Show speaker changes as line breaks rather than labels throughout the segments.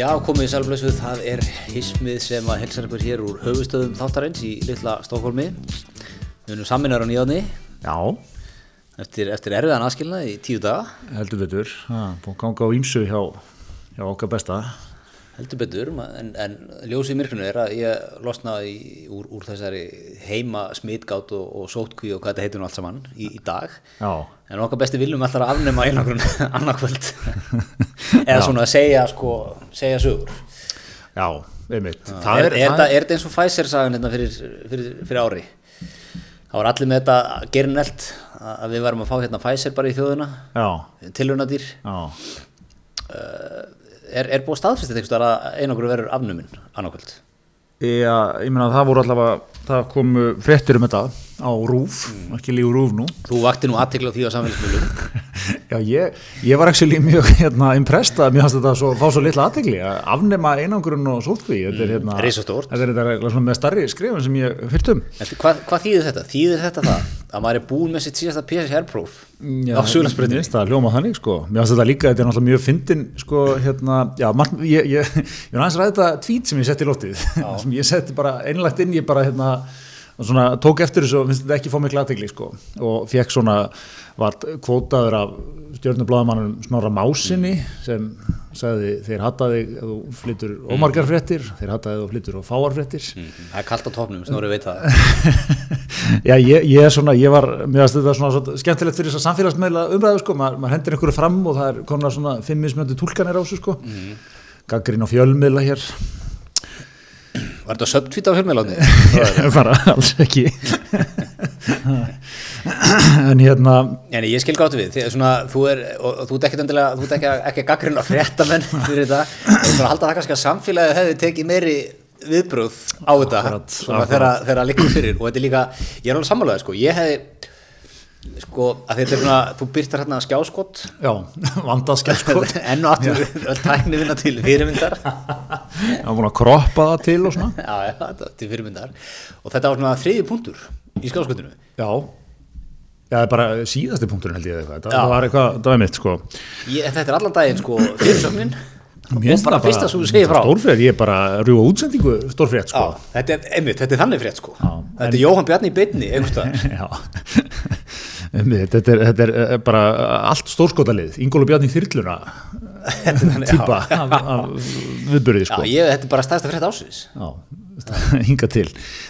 Já, komið í sælblössuð, það er hismið sem að helsa ykkur hér úr höfustöðum þáttarins í litla Stokkólmi. Við erum saminnar á nýjáðni
Já,
eftir, eftir erfiðan aðskilna í tíu daga,
heldur betur. Ha, búin að ganga á ímsu hjá, hjá okkar besta.
Heldur betur, en, en ljósið myrkrinu er að ég losnaði úr, úr þessari heima smitgátt og, og sótkví og hvað þetta heitir nú allt saman í, í dag.
Já,
En okkar besti viljum alltaf að afnema einangrun annarkvöld. Eða svona að segja, sko, segja sögur.
já, einmitt.
Er,
það
er, er, er þetta eins og Pfizer sagan hérna fyrir, fyrir, fyrir ári það var allir með þetta gerinelt að við varum að fá hérna Pfizer bara í þjóðuna
Já,
tilhörnadýr
já.
Er, er búið staðfestið einhvers að einangur verður afnumin annarkvöld
Já, ég meina það voru allavega, það komu fréttir um þetta á rúf, ekki lígur rúf nú.
þú vakti nú aðtekla á því á samfélagsmiðlum
Já, ég, ég var ekki mjög hérna, impressed að mér fannst þetta svo, fá svo litla aðtegli að afnema einangurinn og sótkví. Þetta er hérna,
risastórt.
Þetta er þetta svona með starri skrifin sem ég fyrst um.
Hvað, hvað þýðir þetta? Þýðir þetta það að maður er búin með sitt síðasta PCR-próf
Já,
á
finnst það hljóma þannig sko Mér finnst þetta líka, þetta er náttúrulega mjög fyndin sko, hérna, já, margt, ég, ég, ég var aðeins ræði þetta tweet sem ég setti í lóttið sem ég setti bara einlagt inn ég bara hérna, svona, tók eftir þessu og finnst þetta ekki fá miklu aðtegli sko. Og fekk svona, var kvótaður af stjórnublaðamannum Snorra Másinni sem sagði þeir hataði ef þú flyttur ómargar fréttir þeir hataði ef þú flyttur og fáar fréttir.
Það er kalt á topnum, Snorri veit það.
Já, ég, ég er svona, ég var, mér finnst þetta svona, svona skemmtilegt fyrir þess að samfélagsmeila umræðu sko, maður, maður hendur einhverju fram og það er konar svona fimm mismjöndu túlkanir á þessu sko, mm. gaggrín á fjölmiðla hér,
Var þetta söptvít á fjölmiðláni?
bara alls ekki, en hérna,
En ég skil gátt við, svona, þú er, og, og þú ekkert endilega, þú ert ekki, gaggrinn á fréttamenn fyrir þetta, að halda það kannski að samfélagið hefði tekið meiri viðbröð á þetta, þegar þegar að líka fyrir, og þetta er líka, ég er alveg sammálaðið, sko, ég hefði, sko, að þetta er svona, þú byrtar hérna skjáskott,
já, vandað skellskot,
enn og aftur, öll tækni vinna til fyrirmyndar,
var búin að kroppa það til og svona,
já, já, til fyrirmyndar, og þetta var svona þriði punktur í skjáskottinu,
já, já, bara síðasti punkturinn held ég eitthvað,
Já.
það var eitthvað, það var mitt sko,
ég, þetta er allan daginn, sko, fyrirsögnin,
Mér
bara fyrsta sem þú segir frá.
Stórfrétt, ég er bara rjúa útsendingu stórfrétt sko,
Já, þetta er, einmitt, þetta er þannig frétt sko.
Já,
Þetta er Jóhann Bjarni í beinni, einhverstaðar
Já, Einmitt, þetta er, þetta er eh, bara allt stórskotalið, Ingólu Bjarni Þyrluna af, af viðbörði
Já,
sko.
ég, þetta er bara stærsta frétt ásins
Já, hinga til.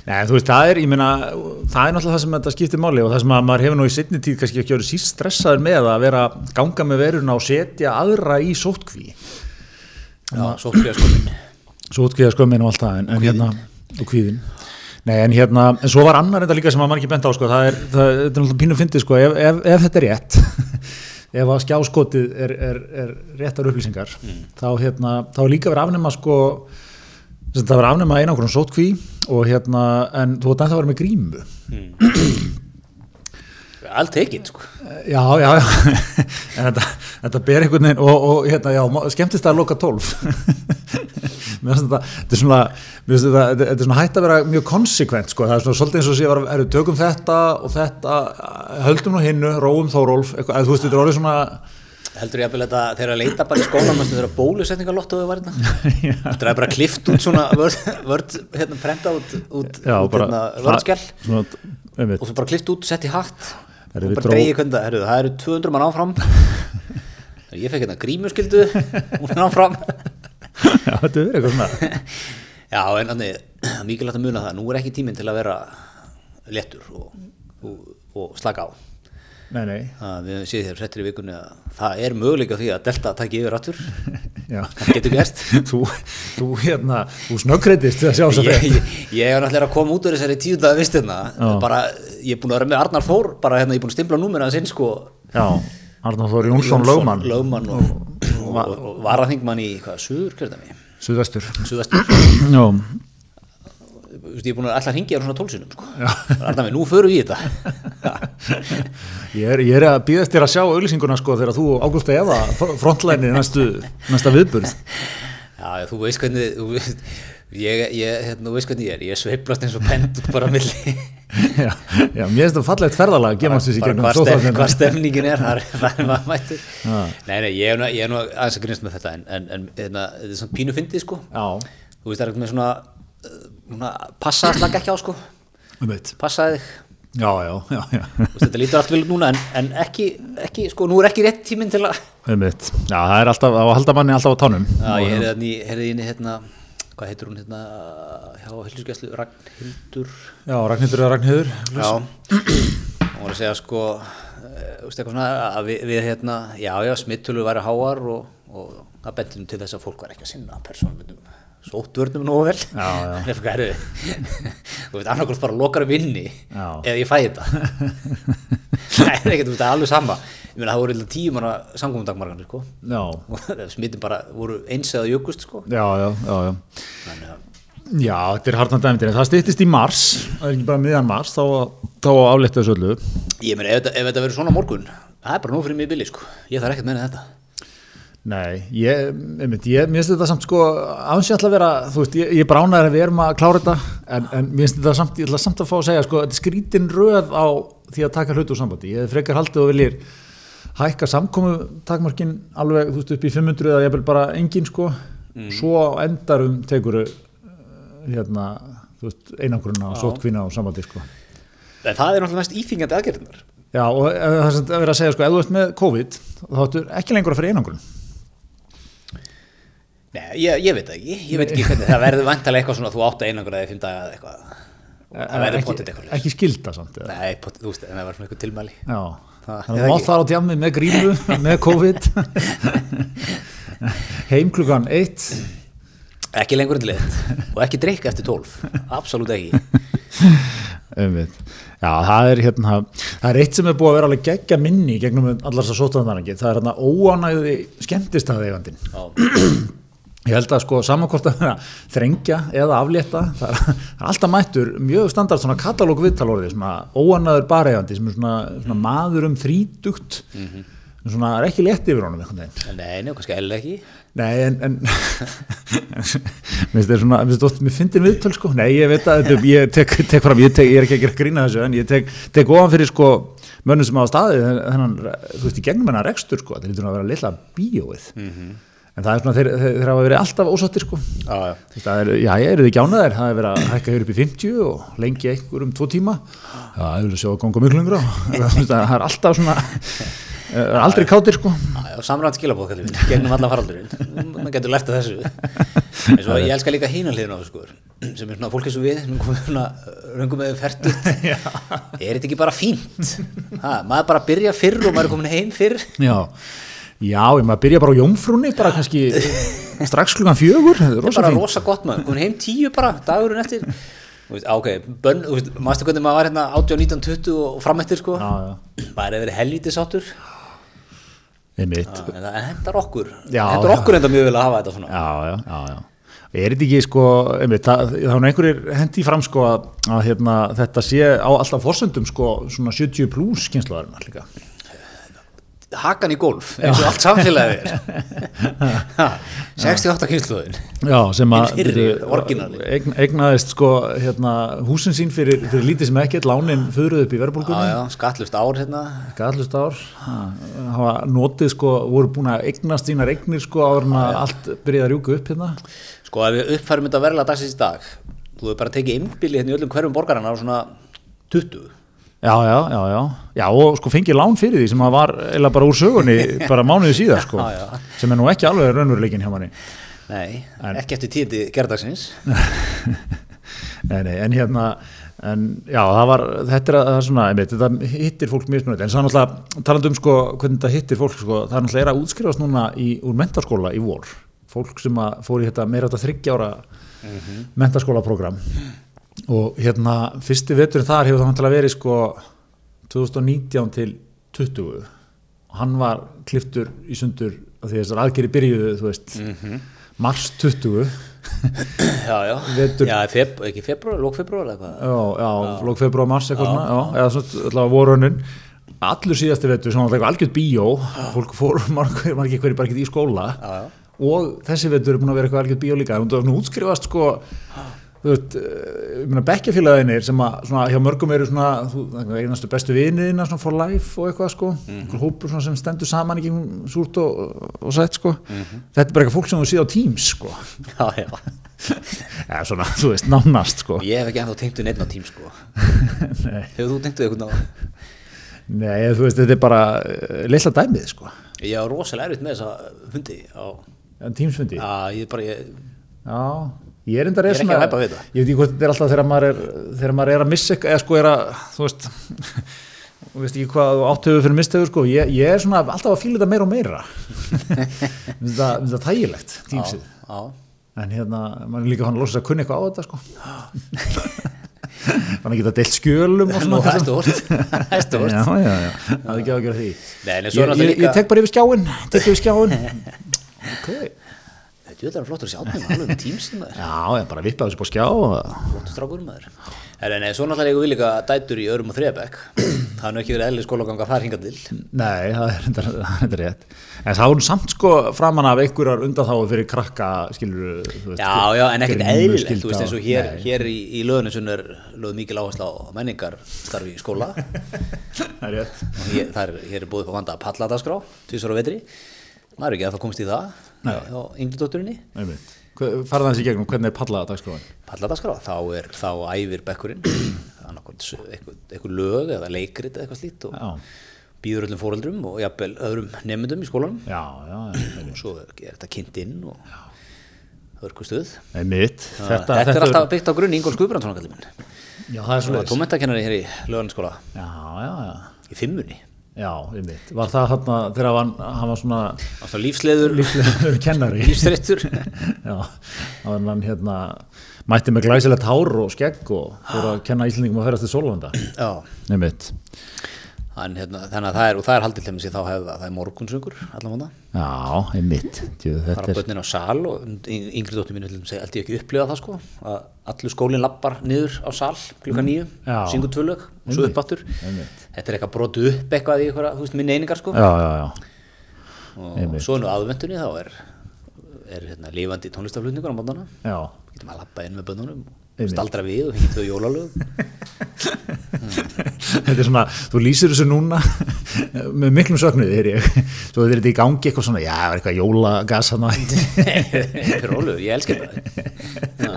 Nei, þú veist, það er, ég meina, það er náttúrulega það sem þetta skiptir máli og það sem að maður hefur nú í setni tíð kannski ekki verið síst stressaður með að vera ganga með veruna og setja aðra í sótkví.
Já, svo fyrir að skoðin
Sótkvíða skömmin og allt það, en, en hérna, og kvíðin. Nei, en hérna, en svo var annar enda líka sem að maður ekki bent á, sko, það er, það, þetta er náttúrulega pínu fyndið, sko, ef, ef, ef þetta er rétt, ef að skjáskotið er, er, er réttar upplýsingar, þá, hérna, þá er líka verið afnema, sko, þetta verið afnema einangrun sótkví og hérna, en þú veit að það verið með grímu.
Allt tekinn, sko.
Já, já, já, en þetta, þetta ber einhvern veginn og, og hérna, já, skemmtist það að loka 12 mér finnst þetta, þetta er svona, þetta, þetta þetta er svona hægt að vera mjög konsekvent, sko, það er svona svolítið eins og sé að vera, tökum þetta og þetta, höldum nú hinnu, róum Þóróf, eitthvað, eða þú veist, þetta er orðið svona,
Heldur ég að þetta þegar að leita bara í skólan þegar bólusetningarlottoðu var hérna Það er bara klift út svona vörd, hérna, prenta út, út, út hérna,
einmitt,
og svo bara klift út, sett í hatt
Dró-
það, herru, það eru 200 mann áfram. Ég fekk hérna grímuskyldu. Hún er áfram.
Já, þetta er eitthvað svona,
Já, en þannig, mikilvægt að muna það, nú er ekki tíminn til að vera léttur og, og, og slaka á.
Nei, nei,
Það, við séum þér hrettir í vikunni að það er möguleika því að Delta taki yfir
já,
það getur gerst.
þú, þú, hérna, þú snöggreitist til að sjá að
Ég,
fyrir,
ég, ég er náttúrulega að koma út úr þessari tíu daga vistina,
Já.
bara, ég er búin að vera með Arnar Þór, bara hérna, ég er búin að stimpla númur hans inn, sko,
já, Arnáð Þór Jónsson, lögmann,
lögmann og, og, og, og varaþingmann í, hvað, suður, kjörðami,
Suðvestur,
suðvestur.
já,
veist, ég er búin að alltaf hringja þér svona tólsinum, sko. Arnar minn, nú förum við í þetta.
Ég er, ég er að býðast þér að sjá auðlýsinguna sko þegar þú Ágústa Eva frontlæni næstu, næsta viðburð.
Já, þú veist hvernig þú veist, ég, ég, hérna, þú veist hvernig ég er. Ég sveiflast eins og pent út bara á milli.
Já, já, mér finnst það fallegt ferðalag að gefa þessi gegnum
hvað, stef, hvað stemningin er þar er maður mættur nei, nei, ég er nú, ég nú aðeins að grínast með þetta en, en, en hérna, þetta er svona pínu fyndið sko.
Já,
þú veist það er eitthvað með svona, svona passa að slaka ekki á sko. Passaði þig,
Já, já, já, já,
veist, þetta lítur allt vel núna en, en ekki, ekki, sko, nú er ekki rétt tíminn til að
veit Já, það er alltaf, á að halda manni alltaf á tánum.
Já, ég heyrði þarna í- heyrði í hérna, hvað heitir hún hérna, hjá Hilsugjæslu, Ragnhildur?
Já, Ragnhildur eða Ragnhildur
Já, hún var að segja sko, eitthvað svona að við, við hérna, já, já, smittölu væri háar og, og það bentum til þess að fólk var ekki að sinna persónmyndum sóttvörnum nógu vel.
Já, já.
Er þú veist, annarkvæmst bara lokar um inni
Já.
eða ég fæ þetta. Það er ekkert, það er alveg sama. Meina, það voru tíu manna samkomundagmarganir sko. Smittin bara voru eins eða jökust sko.
Já, já, já, þetta er harnan dæmdir, en það styttist í mars, það er ekki bara miðan mars, þá, þá áleita þessu öllu.
ég meina, ef, ef þetta verður svona morgun það er bara nóg fyrir mig billi sko. Ég þarf ekkert meina þetta
Nei, ég, einmitt, ég, mér finnst þetta samt sko, aðeins að vera, þú veist, ég, ég bránaður að við erum að klára þetta, en, en mér finnst þetta samt, ég ætla samt að fá að segja, sko, þetta er skrítin röð á því að taka hlut úr sambandi. Ég frekar haldið og viljir hækka samkomu takmarkin alveg, þú veist, upp í 500 eða ég vil bara engin, sko, svo á endarum tekuru, hérna, þú veist, einangruna og sótkvína og sambandi, sko.
en það er náttúrulega mest íþingjandi aðgerðunar
Já, og eh, það er að vera að segja, sko, ef þú ert með COVID, þá áttu ekki lengur að fyrir einangrun.
Nei, ég, ég veit ekki, ég veit ekki hvernig það verður vantarlega eitthvað svona þú átt að einangur eða fimm daga eða eitthvað. Það verður potið eitthvað.
ekki skilda samt eða?
Nei, potið, þú veist, en það var svona eitthvað tilmæli.
Já, þannig að mátt
ekki?
þar á djammi með grímu, með COVID. Heim klukkan eitt.
Ekki lengur en til eitt. Og ekki drikka eftir tólf, absolutt ekki.
Einmitt. Já, það er hérna það er eitt sem er búið að vera alveg geggja minni gegnum allar þess að sótaðanarangið, það er hérna óanæði skemmtist að eigandin
Já,
Ég held að sko samankort að vera þrengja eða aflétta, það er, það er alltaf mættur mjög standard svona katalóg viðtalorði, svona óanæður bareigandi sem er svona, svona maður um þrítugt, svona er ekki létt yfir honum einhvern veginn.
nei, nei, kannski eða ekki.
Nei, en, en mér finnst það svona, finnst það, mér finnir viðtöl sko, nei, ég veit að þetta, ég tek, tek fram, ég, tek, ég er ekki að grína þessu, en ég tek, tek ofan fyrir sko mönnum sem hafa staðið þennan, þú veist, í gegnum hennar rekstur sko, þetta lítur að vera litla bíóið, en það er svona, þeir, þeir, hafa verið alltaf ósáttir sko,
Já, já,
það er, já, ég eru þið gjánaðir, það er verið að hækka hér upp í 50 og lengi einhver um tvo tíma, já, ég vil sjá að ganga mjög lengra, það er alltaf svona, það er aldrei kátir sko,
samrænt skilabóð gegnum alla faraldurinn maður getur lært að þessu. Svo ég elska líka hína hliðin á þessu sko sem er svona fólk eins og við sem er komið svona röngum með færtut er þetta ekki bara fínt? Ha, maður bara byrja fyrr og maður er komin heim fyrr?
Já, já, ég maður byrja bara á jómfrúnni, bara kannski strax klukkan fjögur, þetta er
er bara
fínt.
rosa gott maður, komin heim tíu bara dagurinn eftir ok, bönn, maður hvernig maður var hérna 18, 19, 20 og framættir sko maður hefur verið helvítið sáttur
einmitt.
en það hendar okkur
Já,
hendar okkur enda mjög vel að hafa þetta svona
Já, já, já, já. Er þetta ekki sko, einmitt, það, það er einhverjir hendi fram sko að, að hérna, þetta sé á alltaf forsöndum sko svona 70 pluss kynslaðarinnar líka.
Hakan í golf, eins og allt samfélagið er. Ha, 68 kynsluðin
sem að eignaðist sko hérna, húsin sín fyrir, fyrir lítið sem ekkert, lánin föruð upp í verðbólgunni.
já, skattlust ár hérna.
Gallust ár, hafa notið sko, voru búin að eignast sínar eignir sko áður en að allt byrjaði að rjúka upp hérna.
sko ef við uppfærum þetta verðlega dagsins í dag þú hefur bara tekið innbili hérna í öllum hverjum borgarana á svona 20
Já, já, já, já, já og sko fengið lán fyrir því sem að var eða bara úr sögunni bara mánuði síðar sko,
Já, já.
sem er nú ekki alveg raunveruleikin hjá manni.
nei, ekki eftir tíði gerðdagsins
Nei, nei, en hérna, en já, það var, þetta er að, það er svona, einmitt, þetta hittir fólk mjög smjönd, en það er náttúrulega, talandi um sko, hvernig þetta hittir fólk, sko, það er náttúrulega er að útskrifast núna í, úr mentaskóla í vor, fólk sem að fór í þetta meira þetta þryggjára mm mentaskólaprógram og hérna, fyrsti veturinn þar hefur það verið sko 2019 til 20 og hann var kliftur í sundur af því að þessar aðgeri byrjuðu, þú veist, mars 20
já, já,
Vetur-
já feb, ekki februar, lók februar eða hvað
Já, já, lók februar, mars eitthvað svona, já, eða svona allavega vorunnin. Allur síðasti vetur sem var algjörð bíó fólk fór margir, margir hverju bara ekki í skóla.
Já, já,
og þessi vetur er búin að vera eitthvað algjörð bíó líka, hún nú útskrifast sko þú veist, eh, ég meina bekkjafélagðinir sem að svona hjá mörgum eru svona þú, einastu bestu viniðina svona for life og eitthvað sko, mm. -hmm. hópur svona sem stendur saman í gegnum súrt og, og sætt sko.
Mhm.
þetta er bara eitthvað fólk sem þú séð á Teams sko.
Já, já.
ja, svona, þú veist, nánast sko.
Ég hef ekki ennþá tengt við neitt á tím sko. Hefur þú tengt við eitthvað á?
Nei, þú veist, þetta er bara uh, leysla dæmið sko.
Ég á rosalega erfitt með þessa hundi á,
En Teams fundi?
Að ég bara ég,
Já, ég er
Ég er ekki að hæpa við það.
Ég veit ekki hvað þetta er alltaf þegar maður er þegar maður er að missa eða sko er að þú veist, þú veist ekki hvað áttöfu fyrir mistöfu sko, ég, ég er svona alltaf að fíla þetta meira og meira. Mér finnst það finnst það þægilegt, Teamsið
já,
en hérna, maður er líka hann að losa að kunna eitthvað á þetta sko. Þannig að geta deilt skjölum og svona.
það er stort það er
ekki á að gera því.
Nei,
ég, tek bara yfir skjáin tek yfir skjáin Ok,
þetta er flottur að sjá mig alveg með tímsinn maður.
Já, ég bara vippa þessu på skjá og
flottur strákur maður. Nei, svo náttúrulega eigum við líka dætur í örum og þriðabæk það er nú ekki verið eðli skólaganga þar hingað til.
Nei, það er það er þetta rétt. En það voru samt sko framan af einhverjar undanþáu fyrir krakka skilur þú veist,
Já, já, en ekkert eðlilegt, þú veist eins og hér, hér í, í löðinu sem er lögð mikil áhersla á menningar starfi í skóla.
Það er rétt.
Og hér, það er, hér er búið upp á vanda að palladagskrá, tvisar á vetri. Maður er ekki að það komst í það á yngri dótturinni.
Einmitt. Hva- Farðu hans í gegnum, hvernig er pallaða dagskráin?
palladagskrá, þá er þá æfir bekkurinn. Eitthvað, eitthvað lög eða leikrit eða eitthvað slíkt og
Já,
býður öllum fóreldrum og jafnvel öðrum nefndum í skólanum.
Já, já, já
og svo er þetta kynnt inn og hörkustuð
Einmitt.
Þetta, þetta er alltaf byggt á grunni Ingól Skuðbrandsson kallið minn.
Já, það er
Svo
svo
var tómmentakennari hér í lögarnaskóla
Já, já, já.
Í fimmunni
Já, einmitt. Var það þarna þegar hann, hann var svona
Alltaf lífsleður,
lífslegur kennari.
Lífsþreyttur
Já, þá var hann hérna mætti með glæsilegt hár og skegg og fór að kenna Íslendingum að ferast til Sólvanda
Já,
Einmitt
hann, hérna, þannig að það er, og það er haldið til þessi þá hefði það, það er morgunsöngur allan vanda,
Já, einmitt Þetta er
börnin á sal og y- yngri dóttir mínu þess að held ég ekki upplifa það sko, að allur skólinn lappar niður á sal klukka nýju,
Já.
syngur tvölög og svo upp aftur,
Einmitt.
þetta er eitthvað brotu upp eitthvað í eitthvað, þú veist, minni einingar sko
Já, já, já,
og
einmitt.
svo nú aðvendunni þá er, er hérna, lifandi tónlistaflutningur á
já
getum að lappa inn með bönnunum
Einmitt.
Staldra við og hengið þau jólalög.
Þetta er svona, þú lýsir þessu núna með miklum söknuði, heyr ég. Þetta er þetta í gangi eitthvað svona, já, það er eitthvað jólagas hann
Rólu, ég þetta Já.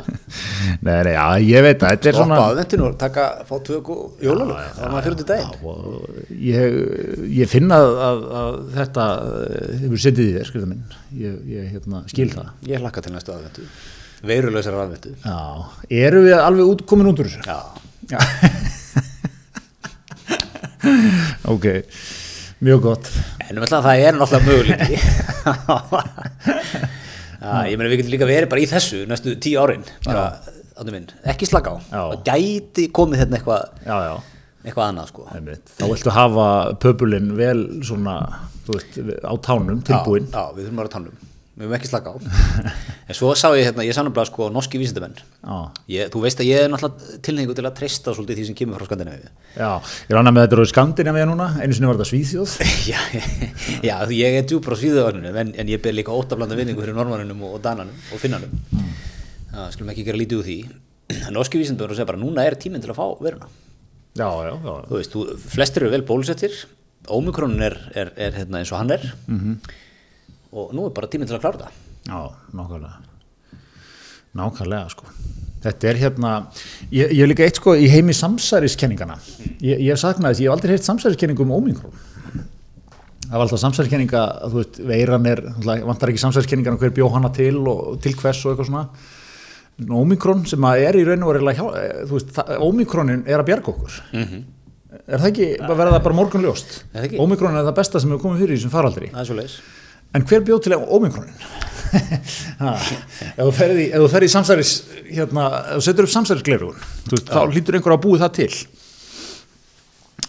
Nei, nei, já, ég veit að þetta er
Stoppa
svona
aðvendinu og taka, fá tvö góð jólalög það var maður fyrir daginn.
og ég, ég finna að, að, þetta eh, hefur setið í þér, skrifa minn. Ég, ég hérna, skil það.
Ég hlakka til næstu aðvendu Veirulausar aðvendu
Já, eru við alveg út, komin út úr þessu?
Já,
Ok, mjög gott.
En um alltaf það er náttúrulega möguleiki. Já, ég meina við getum líka verið bara í þessu næstu tíu árin. Bara, minn, ekki slaka á.
Já.
það gæti komið hérna eitthvað
Já, já,
eitthvað annað sko.
Þá viltu hafa pöpulinn vel svona, veist, á tánum, tilbúinn.
Já, já, við þurfum að vera tannum við höfum ekki slaka á. En svo sá ég hérna, ég sá náttúrulega sko norski vísindamenn. Ég, þú veist að ég er náttúrulega tilhengu til að treysta svolítið því sem kemur frá Skandinavíu.
Já, ég annað með þetta eru Skandinavía núna, einu sinni var þetta Svíþjóð.
Já, já, ég er á svíðuvagninu en, en ég ber líka óttablanda vinningu fyrir normanninum og, og dananum og finnanum. Mm. það skulum ekki gera lítið úr því. En norski vísindamenn segja bara núna er tíminn til að fá veruna
Já, já, já,
þú veist, þú, og -hmm. nú er bara tíminn til að klára það
Já, nákvæmlega. Nákvæmlega sko. Þetta er hérna, ég, ég hef líka eitt sko í heimi samsæriskenningana. Ég, ég hef saknað þess, ég hef aldrei heilt samsæriskenningu um ómikron Það var alltaf samsæriskenninga þú veist, veiran er vantar ekki samsæriskenningan hver bjó hana til og til hvers og eitthvað svona. Ómikron sem að er í raun og hjá, eh, þú veist, ómikronin er að bjarga okkur.
Mm
Er það ekki, verða það bara morgunljóst? Ómikronin er það besta sem hefur komið fyrir í þessum faraldri En hver bjóð til ómikronin? Ha, ef þú ferði í, ef þú ferði í samsæris hérna, ef þú setur upp samsærisglerugun þá hlýtur einhver að búi það til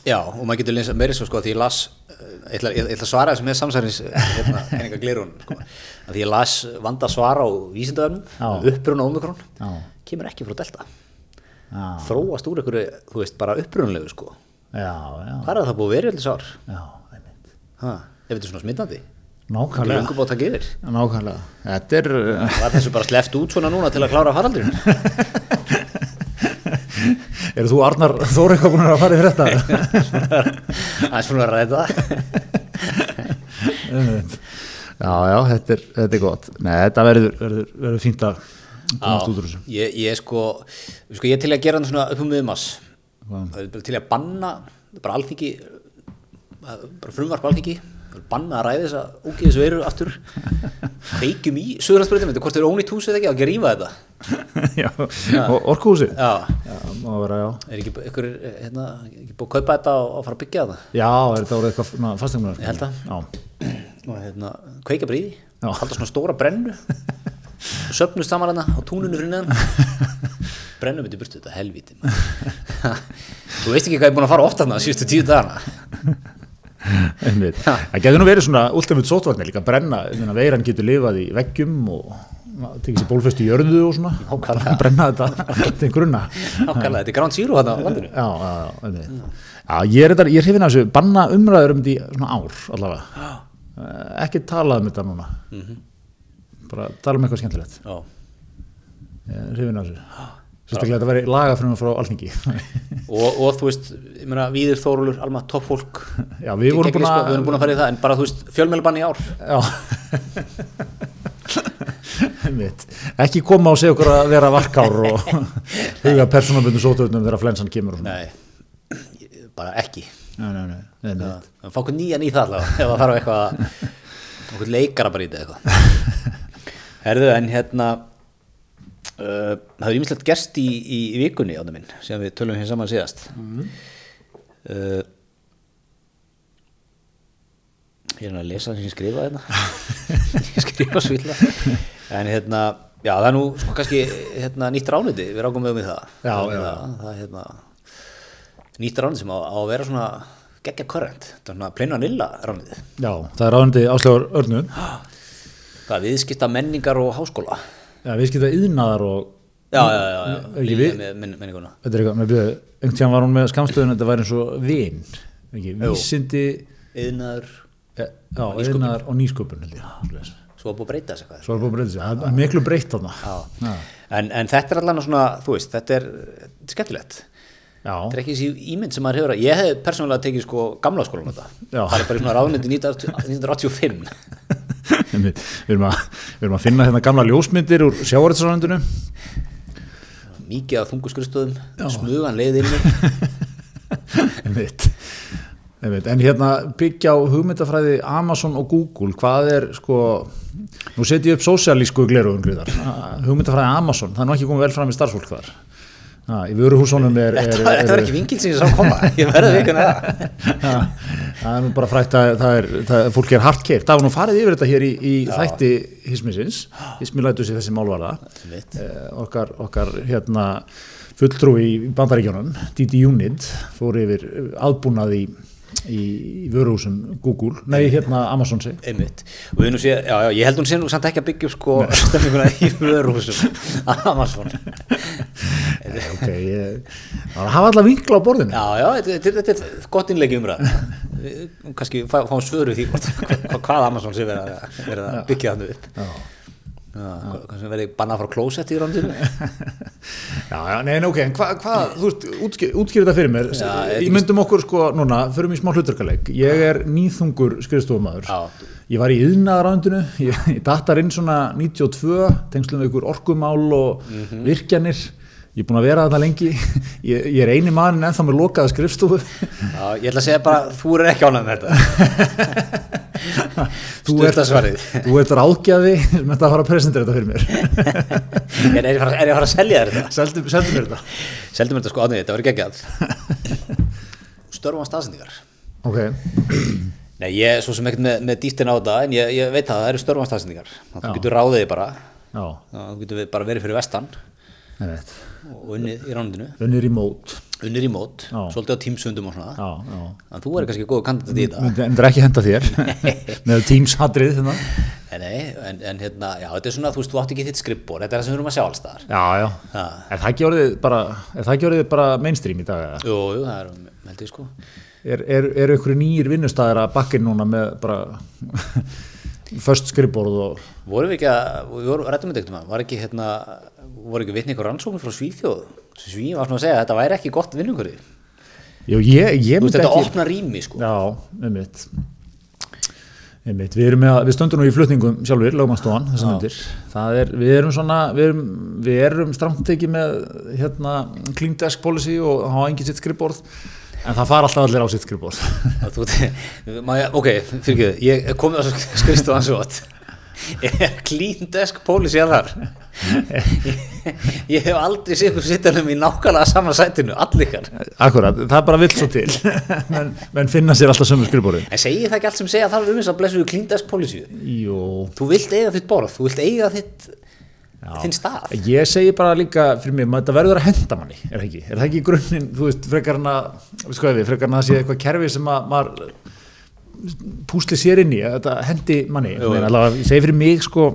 Já, og maður getur lesa meiri svo sko að því ég las eh, ég ætla, ég ætla að svara þessu með samsærins hérna, kenninga glirun sko. að því ég las vanda svara á vísindavefnum
Já.
uppruna ómikrón
Já.
kemur ekki frá delta
Já,
þróast úr einhverju, þú veist, bara upprunalegu sko
já, já,
hvað er það búið að vera í allir sár
já einmitt.
ha, ef þetta er svona smittandi
nákvæmlega, nákvæmlega. Þetta er,
var þessu bara sleppt út svona núna til að klára faraldurinn.
Eru þú Arnar Þóri eitthvað búin að fara yfir þetta?
Aðeins fyrir að ræða
já, já, þetta er, þetta er gott. Nei, þetta verður, verður, verður fínt að komast út úr þessu.
ég, ég sko, sko ég er til að gera hann svona upp um
Hvað?
til að banna bara alþingi bara frumvarp alþingi banna að ræða þessa ógeðis veru aftur. Kveikjum í söðurlandsbreytum, þetta er hvort þau eru ónýtt hús eða ekki? Að grífa þetta?
Já, og orkuhúsi
já,
já, má vera, já.
Er ekki ykkur, hérna, ekki búið að kaupa þetta og, og fara að byggja þetta?
Já, er þetta orðið eitthvað fastegnar
Ég held að.
já,
og hérna, því.
Já.
halda svona stóra brennu. Söpnust saman hérna á túnunu fyrir neðan. Brennu myndi burtu þetta helvíti maður. þú veist ekki hvað ég er búin að fara ofta þarna síðustu tíu dagana
það getur nú verið svona ultimate sótvarnir líka að brenna, ég meina veiran getur lifað í veggjum og tekið sér bólfest í jörðu og svona.
Nákvæmlega.
brenna þetta til grunna.
Ákvæmlega, þetta er Ground Zero hérna á landinu.
Já, já, já, já, ég er, þetta, ég er hrifin af þessu banna umræður um þetta í svona ár allavega. Eh, ekki talað um þetta núna. Bara tala um eitthvað skemmtilegt.
Já,
ég er hrifin af þessu sérstaklega þetta veri lagafrömmur frá alþingi.
Og, og þú veist ég meina, Víðir Þórólur, Alma, toppfólk
já, við vorum búin
við erum búin að fara í það, en bara þú veist fjölmjölubann í ár.
Já. Ekki koma og segja okkur að vera varkár og huga persónabundu sótöðunum þegar flensan kemur
nei, bara ekki.
Nei, nei, nei, nei, nei.
það fá okkur nýjan í það allavega ef það þarf eitthvað okkur leikara bara í þetta eitthvað. Herðu en hérna uh, það er ímislegt gerst í, í, í vikunni ánum minn sem við tölum hér saman síðast. Uh, ég er að lesa það sem ég skrifa hérna. Ég skrifa svo illa en hérna já það er nú sko kannski hérna, nýtt rániti við rákum með um í það.
Já,
það,
já.
það, það er hérna nýtt rániti sem á, á að vera svona geggja korrent, það er svona pleina nilla rániti
Já, það er ráðandi áslögur örnu
það er viðskipta menningar og háskóla
Já, við skipta yðnaðar og
já, já, já, já,
Ekki við-
með men, menninguna
þetta er eitthvað, með byrðu, einhvern tíðan var hún með skamstöðun þetta væri eins og vin ekki, vísindi
yðnaður,
ja, já, yðnaðar og nýsköpun held ég svoleiðis.
svo er búið að breyta þessu eitthvað
Svo er búin að breyta sig, það er miklu breytt þarna
Já.
Já.
En, en þetta er allan svona, þú veist, þetta er, þetta er skemmtilegt.
Já,
Þetta er ekki þessi ímynd sem maður hefur að, ég hef persónulega tekið sko gamla skólan þetta.
Já.
Það er bara í svona ráðnindi 1985.
Við erum, að, við erum að finna hérna gamla ljósmyndir úr sjávarðsarlandinu
Mikið af þunguskurstöðum, smugan.
Einmitt. En hérna byggja á hugmyndafræði Amazon og Google, hvað er sko, nú setjum ég upp sósialísku glerugum gríðar, hugmyndafræði Amazon, það er nú ekki komið vel fram í starfsfólk þar. Ha, í vöruhúsunum er... er,
var, þetta var ekki vingil sem ég sá koma, ég verði vikuna það.
Ha, það er nú bara frækt að það er, það, er- fólk er hardkeirt. Það var nú farið yfir þetta hér í, í þætti hismisins, hismi lætu sér þessi málvarða. Eh, okkar, okkar hérna fulltrúi í bandaríkjónum, Didi Unit, fór yfir aðbúnað í, í, í vöruhúsum Google, nei hérna Amazon sig.
Einmitt. Og við nú sé, já, já, ég held hún sé nú samt ekki að byggja upp sko stemminguna í vörhúsum. Amazon.
Ok, það hafa alla vinkla á borðinu.
Já, já, þetta, þetta, er gott innleiki umræð. Kannski fá, fáum svöru því hvað, Amazon sé verið að, verið að byggja þannig upp. Sem verið bannað frá klósett í rándinu.
Já, já, nei, nei, ok, en hvað, hva, þú veist, útskýr, útskýr þetta fyrir mér,
Já,
ég myndum okkur sko, núna, förum í smá hlutarkaleik, ég er nýþungur skrifstofumæður,
Já.
ég var í yðnaðarandinu, ég, ég datar inn svona 92, tengslum við ykkur orkumál og
Mhm.
virkjanir, ég er búin að vera þetta lengi, ég, ég er eini mann ennþá með lokaða skrifstofu,
Já, ég ætla að segja bara, þú er ekki ánægð með þetta.
Þú ert-
Stutta svarið.
þú ert ráðgjafi sem þetta að fara að presentera þetta fyrir mér,
Er, er, ég að fara- að fara að selja þetta?
seldu, seldu mér þetta.
Seldum þetta sko ánægð, þetta verður geggjað. Störfum á staðsendingar.
Ok,
Nei, ég er svo sem ekkert með, með dýftin á þetta, en ég, ég veit að það eru störfum á staðsendingar. Þú getur ráðið bara,
já,
þú getur bara verið fyrir vestan og unnið í rándinu,
unnir í mót,
unnið í mót,
Já.
svolítið á tímsundum og svona.
já, já.
Þannig að þú er kannski góð kandidat í þetta.
myndi endur ekki henda þér með Teams hadrið hérna.
Nei, en, en hérna, já, þetta er svona, þú veist, þú átt ekki þitt skrippbór, þetta er það sem við erum að sjá alls staðar.
já, já,
Ha.
er það ekki orðið bara, er það bara mainstream í dag?
Jú, jú, það er, held ég sko.
er, er, er ykkur nýjir vinnustæðir að bakkin núna með bara först skrifborð og
Vorum við ekki að, við vorum rættum með dektum var ekki hérna, voru ekki vitni ykkur rannsóknum frá Svíþjóð, Svíð var svona að segja að þetta væri ekki gott vinnungurði,
Jú, ég, ég myndi
þetta
ekki
opna rými sko,
Já, einmitt. Einmitt, við með, að- við stöndum nú í flutningum sjálfur, lögmannstofan, þessar myndir. Það er, við erum svona við erum, við erum stramt ekki með hérna, clean desk policy og hafa engin sitt skrifborð en það fara alltaf allir á sitt
Að ég, ok, fyrir ekki, ég er komið á skrifstofan svo að er clean desk policy að þar. Ég, hef aldrei séð ykkur sittanum í nákvæmlega sama sætinu, allikar.
Akkurat, það er bara vill svo til. Menn, menn finna sér alltaf sömu skrifborði
en segir það ekki allt sem segja þarf um þess að blessuðu clean desk policy?
Jú,
þú vilt eiga þitt borð, þú vilt eiga þitt þinn stað.
Ég segi bara líka fyrir mig, maður- þetta verður að henda manni, er það ekki? Er það ekki í grunninn, þú veist, frekar en að, veist hvað við, frekar en að það sé eitthvað kerfi sem að maður púsli sér inn í, að þetta hendi manni. Allavega, ég segi fyrir mig, sko,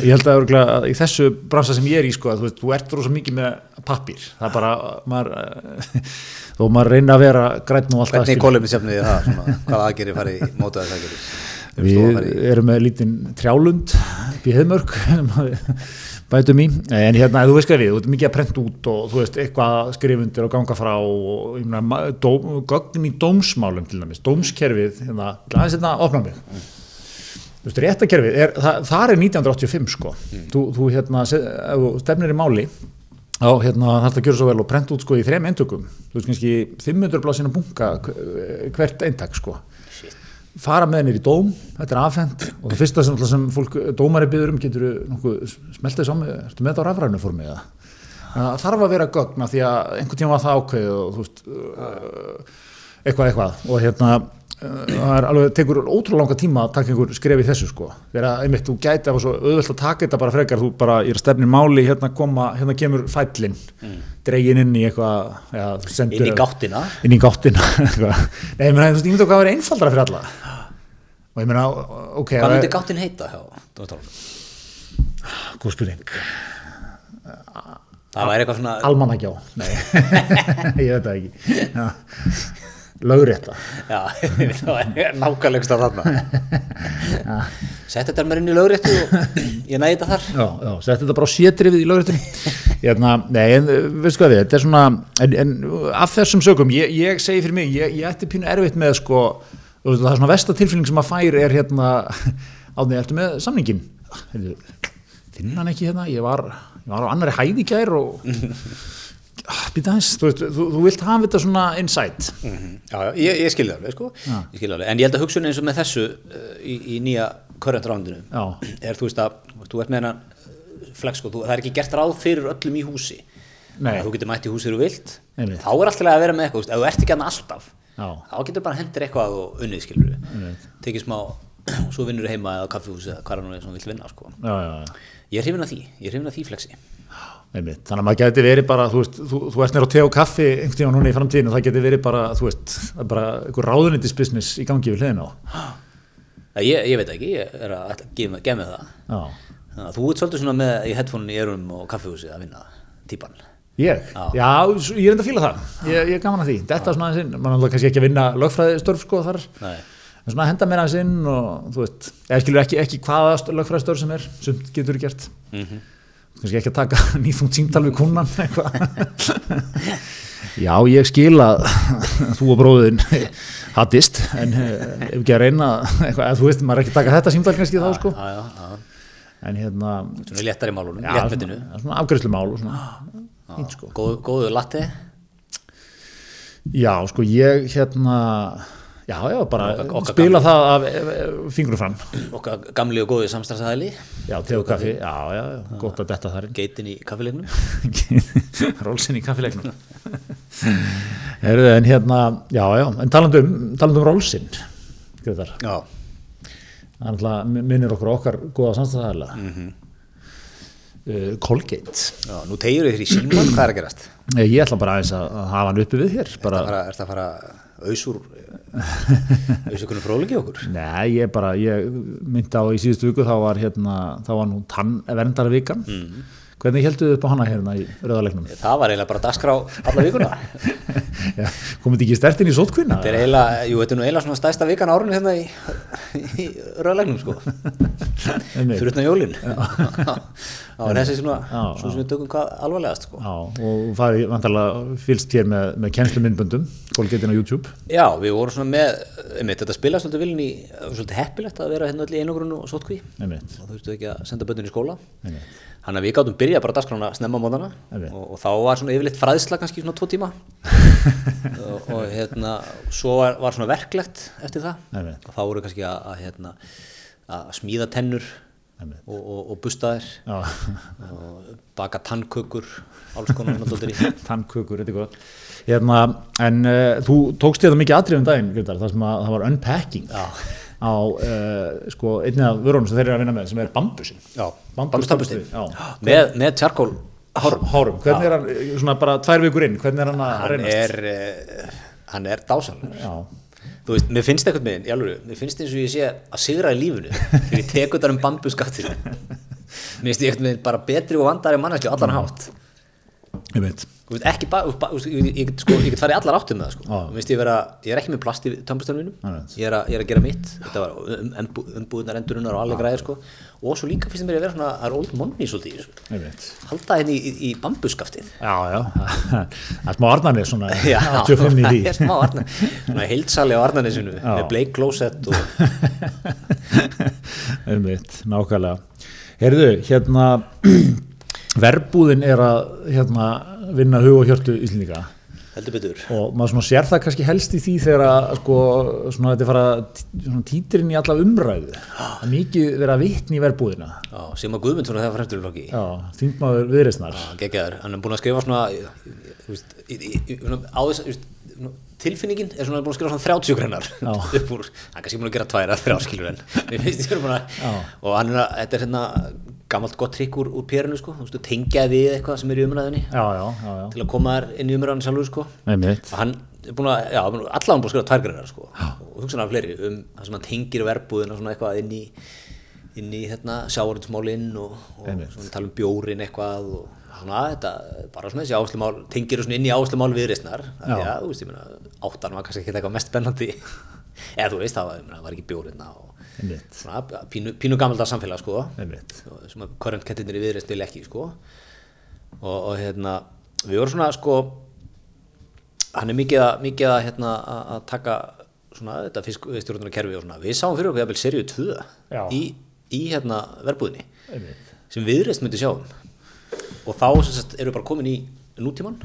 ég held að, örugglega að í þessu bransa sem ég er í, sko, að þú veist, þú ert rosa mikið með pappír. Það er bara, maður, eh, þó maður reyna að vera græn og allt það.
hvernig
skilur.
kólumni sefnið þið það, svona, hvaða aðgerið farið í mótaðis aðgerið
Við erum með lítinn trjálund upp í heimörk bætum í, en hérna þú veist hvað við, þú ert mikið að prenta út og þú veist eitthvað skrifundir og ganga frá og ég meina, ma- dóm, gögn í dómsmálum til dæmis, dómskerfið hérna, aðeins hérna, opna mig. Þú veist, réttakerfið, er, það, það er 1985 sko, þú, þú hérna þú stefnir í máli þá hérna þarf það að gera svo vel og prenta út sko í þrem eintökum, þú veist kannski 500 blásina bunga hvert eintak sko fara með henni í dóm, þetta er afhend og það fyrsta sem, sem fólk, dómari byður um getur smeltið saman ertu með þetta á rafrænu formi eða? Það þarf að vera gögn af því að einhvern tíma var það ákveðið og þú veist uh, eitthvað eitthvað. Og hérna uh, það er alveg, tekur ótrúlega langa tíma að taka einhver skref í þessu sko. Þegar að einmitt þú gæti að svo auðvelt að taka þetta bara frekar þú bara, ég er að stefni máli hérna koma, hérna kemur fællin dregin inn í eitthvað sendur-
inn í gáttina?
inn í gáttina eitthvað. Nei, meina, þú veist, ég myndi hvað er einfaldara fyrir alla og ég meina, ok
hvað myndi
er-
gáttin heita
góð spurning,
það væri eitthvað svona
almannagjá. Nei, ég veit það ekki. Já. lögrétta.
Já, það væri nákvæmlegst að þarna. Sett þetta mér inn í lögréttu og ég næði þetta þar.
Já, já, sett þetta bara á sétrifið í lögréttunni. Hérna, nei, en veistu hvað við þetta er svona, en, en af þessum sögum, ég, ég segi fyrir mig ég, ég ætti pínu erfitt með sko veist, það er svona versta tilfinning sem að fær er hérna, átni, ertu með samningin finn hann ekki hérna? Ég var, ég var á annari hæði í gær og býta hans, þú, þú, þú vilt hafa þetta svona insight.
Já, já, ég, ég skilði alveg sko. Ég skilði alveg, en ég held að hugsun eins og með þessu uh, í, í nýja
Já.
er þú veist að þú ert með hennan flex sko, þú, það er ekki gert ráð fyrir öllum í húsi. Að þú getur mætt í húsi þegar þú vilt.
Einmitt.
þá er alltaf að vera með eitthvað, þú ert ekki hann alltaf. Þá getur bara hendur eitthvað og unnið skilur við tekið smá, svo vinnur heima eða kaffihúsi eða hvað er nú sem þú vilt vinna sko.
já, já,
ég er hrifin að því, ég er hrifin að því flexi.
Einmitt. Þannig að maður geti verið bara, þú veist, þú, þú ert nýr á te og kaffi einhvern tíma núna í framtíðinu og það geti verið bara, þú veist, bara einhver ráðunitisbusiness í gangi við hliðin á.
Ég, ég veit ekki, ég er að gefa mig- það. Þú ert svolítið svona með í headphone í erum og kaffihúsi að vinna típan
Ég?
Já.
Já, ég er enda að fíla það. Ég, ég er gaman að því. Þetta er svona aðeins inn, maður er alveg kannski ekki að vinna lögfræðistörf sko þar.
Nei.
En svona að henda mér aðeins inn og þú veist, eða skilur ekki, ekki hvaða st- lögfræðistörf sem er, sumt getur gert.
Mhm.
Kannski ekki að taka nýþungt síntal við kunnan eitthvað. Já, ég skil að þú og bróðin hattist, en eh, ef ekki að reyna eitthvað, þú veist, maður er ekki að taka þetta símtal kannski þá sko,
já, já, já.
en hérna,
svona léttar í málunum,
já,
léttmetinu
svona, svona afgræslu mál og svona, fínt sko.
Góð, góðu latte?
Já, sko, ég hérna, já, já, bara
Okkar-
spila það af eh, fingrum fram,
okkar gamli og góði samstarfsæðali
já, te og kaffi, já, já, já, gott að detta þar
geitin í kaffilegnum
Rólsinn í kaffilegnum Herðu, en hérna já, já, en talandi um, talandi um Rólsinn Gretar,
já,
það minnir okkur okkar góða samstæðaðala mm -hmm. Uh, Colgate
já, nú tegir þér í síman hvað er að gerast?
Eh, ég ætla bara aðeins að hafa hann uppi við hér bara,
er það að fara ausur kunni fróðleiki okkur?
Nei, ég bara, ég myndi á í síðustu viku þá var hérna, þá var nú tannverndar vikan
Mm.
Hvernig heldur þið upp á hana hérna í rauðalegnum?
Það var eiginlega bara dagskrá alla vikuna.
Komið ekki stertinn í sótkvinna?
Þetta er eiginlega, jú, þetta er nú eiginlega svona stæsta vikan árunni hérna í, í rauðlegnum sko. Fyrir utan jólin. Þá er þessi svona, svona sem við tökum hvað alvarlegast sko.
Já, og það er vantarlega fylst hér með, með kennslumyndböndum, fólketinn á YouTube.
Já, við vorum svona með, einmitt, þetta spilaði svolítið vilin í, svolítið heppilegt að vera hérna öll í einogrunnu og sótkví.
Einmitt,
Þannig að við gáttum byrjað bara dagskrána snemma mótana og, og þá var svona yfirleitt fræðsla kannski svona tvo tíma. Og, og hérna, svo var, var svona verklegt eftir það.
Einmitt.
og þá voru kannski að, að, hérna, að smíða tennur og, og, og busta
Já,
og baka tannkökur alls konar
tannkökur, þetta er gott. Hérna, en uh, þú tókst þetta mikið atrið um daginn, Gryndar, það sem að það var unpacking.
Já.
Á uh, sko, einni af vörunum sem þeir eru að vinna með, sem er bambusin.
Já,
Bambus
bambustafbusti
Já.
með, með tjarkól hárum
Hárum, hvernig er hann, eh, svona bara tvær vikur inn, hvernig er hann að
hann
reynast?
er, uh, hann er dásanlegur
Já,
Þú veist, mér finnst eitthvað með þinn, í alveg, mér finnst eins og ég sé að sigra í lífinu þegar ég teku þetta um bambuskattir mér finnst ég eitthvað með bara betri og vandari manneski á allan hátt.
Ég veit.
Þú veist, ekki bara, þú veist, ég, ég, get, sko, ég get farið allar áttum með það, sko.
Já.
mér finnst ég vera, ég er ekki með plast í tömbustöðunum
Nei.
mínum ég er, að, ég er að gera mitt, þetta var um, umbú, umbúðunar endurunar og alveg græðir, sko. Og svo líka finnst mér að vera svona, það er old money svolítið í þessu, halda henni í, í, bambuskaftið
Já, já, það er smá arnarnir svona,
Já,
85 í því.
það er smá Arnar. Svona heildsali á Arnarnesinu
Já.
með Blake Closet og
Einmitt, nákvæmlega. Heyrðu, hérna, verbúðin er að hérna, vinna hug og hjörtu íslendinga. Og maður sér það kannski helst í því þegar að sko, svona þetta er fara títirinn í alla umræðu. Er mikið verið að vitni í verbúðina.
Já, Sigmar Guðmundsson er það fremstur flokki.
Já, þingmaður
geggjaður, hann er búin að skrifa svona veist, í, í, í, á þess svona, tilfinningin er svona búin að skrifa svona 30 greinar
Já.
upp úr, hann kannski búin að gera tvær að þrjá skilur en mér finnst ég búin að og hann er að, þetta er hérna gammalt gott trikk úr, úr périnu sko, þú veist, þú tengja við eitthvað sem er í umræðinni
Já, já, já, já.
til að koma þær inn í umræðinu sjálfur sko. Og hann er búin að, já, allavega búin að skrifa tvær greinar sko. Og hugsa hann af fleiri um það sem hann tengir verbúðina svona eitthvað inn í inn í hérna sjávarútsmálinn og, og svona tala um bjórin eitthvað og svona þetta, bara svona þessi áslumál tengir svona inn í áslumál viðreisnar.
Já.
já, þú veist, ég meina, áttan var kannski ekki eitthvað mest spennandi. Eða þú veist, það var, ég meina, það var ekki bjórinna og pínu, pínu gammalda samfélag sko sem að current kettinir í viðreist vil ekki sko og, og hérna við vorum svona sko hann er mikið að, mikið að, hérna, að, að taka svona þetta fiskstjórnunar kerfi og svona við sáum fyrir okkur jafnvel serju 2
Já.
í, í hérna verbúðinni
Einmitt.
sem viðreist myndi sjá um og þá sagt erum við bara komin í nútíman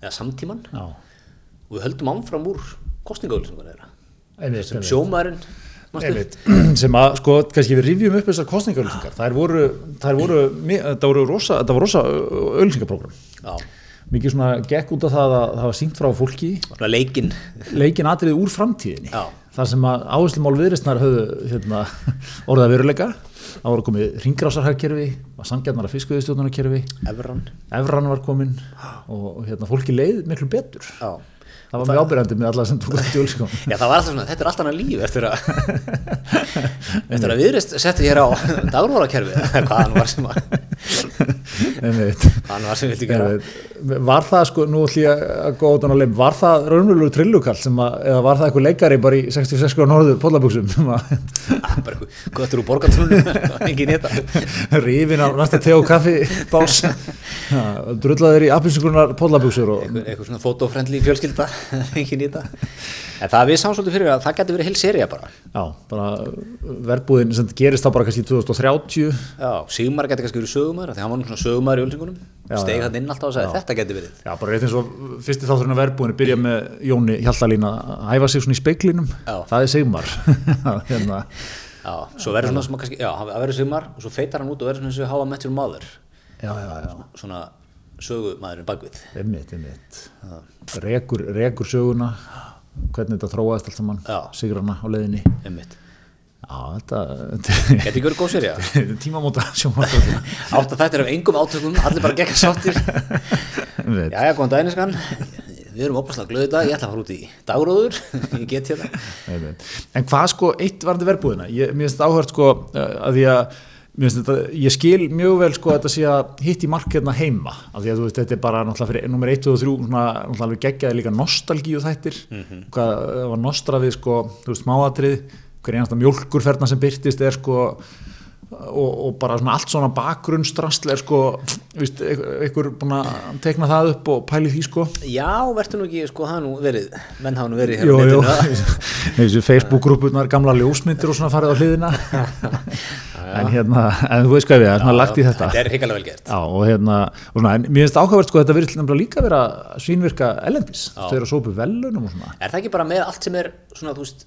eða samtíman
Já.
og við höldum ánfram úr
Einmitt,
sem sjómaðurinn?
Einmitt. sem að sko kannski við rifjum upp þessar kostningaauðlýsingar þær voru, voru voru rosa, þetta var rosa auðlýsingaprógram
Já,
mikið svona gekk út af það að það var sínt frá fólki.
Svona leikinn.
Leikin atriði úr framtíðinni.
Já.
þar sem að áherslumál viðristnar höfðu hérna, orðið að veruleika. Það voru komið ringrásarhagkerfi var sangjarnara fiskveðistjóðnarkerfi
Evran.
Evran var komin og hérna, fólki leið miklu betur.
Já
það var mjög ábyrjandi með alla sem tók þetta auðlýsingum
Já, það var alltaf svona, þetta er allt annað líf eftir að eftir að viðrist setti hér á dagrórakerfi hvað hann var sem að hann var sem vildi gera.
Var það sko, nú ætlum ég að góða út á leim, var það raunverulegu trillukall sem að, eða var það eitthvað leikari bara í 66 á norðu pollaböksum sem að
Ah, bara eitthvað, hvað þetta eru borgartrúnum ekki nýta
rifin á næsta te og kaffi bás, drullaður í appinsugrunar pollaböksur og
eitthvað, eitthvað svona fotofrendli fjölskylda ekki nýta en það við sáum svolítið fyrir að það getur verið heil seria bara.
Já, bara verbúðin sem gerist þá bara kannski 2030
Já, Sigmar getur kannski verið sögumæður steg hann inn alltaf og sagði þetta getur verið.
Já, bara rétt eins og fyrsti þátturinn af verbúðinu byrja með Jóni Hjallalín að æfa sig svona í speiklinum, það er Sigmar. Hérna,
Já, svo verður svona sem að kannski, já, hann verður Sigmar og svo feitar hann út og verður svona eins og hafa met your mother
já, já, já.
Svona sögumæðurinn bakvið
Einmitt, einmitt. Rekur, rekur söguna hvernig þetta þróaðist allt saman sigrana á leiðinni.
Einmitt
Já, þetta,
Geti ekki verið góð
þetta er tímamóta sjónvarpsþáttur.
Átt að þetta er af engum átökum, allir bara gekka sáttir.
Einmitt.
Jæja, góðan daginn skan Við erum opaslega glöðu dag, ég ætla að fara út í dagróður Ég get hérna.
En hvað sko, eitt varði verbúðina ég, mér finnst áhört sko eh, að því að mér finnst þetta, ég skil mjög vel sko að þetta sé að hitt í mark hérna heima. Af því að þú veist, þetta er bara náttúrulega fyrir nummer 1 og 3, svona náttúrulega geggjaði líka nostalgíu þættir, hvað það var nostra við sko, þú veist, smáatrið hver einasta mjólkurferna sem byrtist er sko og, og bara svona allt svona bakgrunnsdrasl er sko, víst, einhver búin að tekna það upp og pæli því sko.
Já, verður nú ekki, sko, það nú verið menn hafa nú verið hér á netinu.
Þessu Facebook-grúpunar gamla ljósmyndir og svona farið á hliðina. En hérna, en þú veist hvað við það er svona lagt í þetta.
Þetta er hrikalega vel gert.
Já, og hérna, og svona, en mér finnst áhugavert sko að þetta virðist nefnilega líka vera svínvirka ellendis, þau eru að sópu velunum og svona.
Er það ekki bara með allt sem er svona, þú veist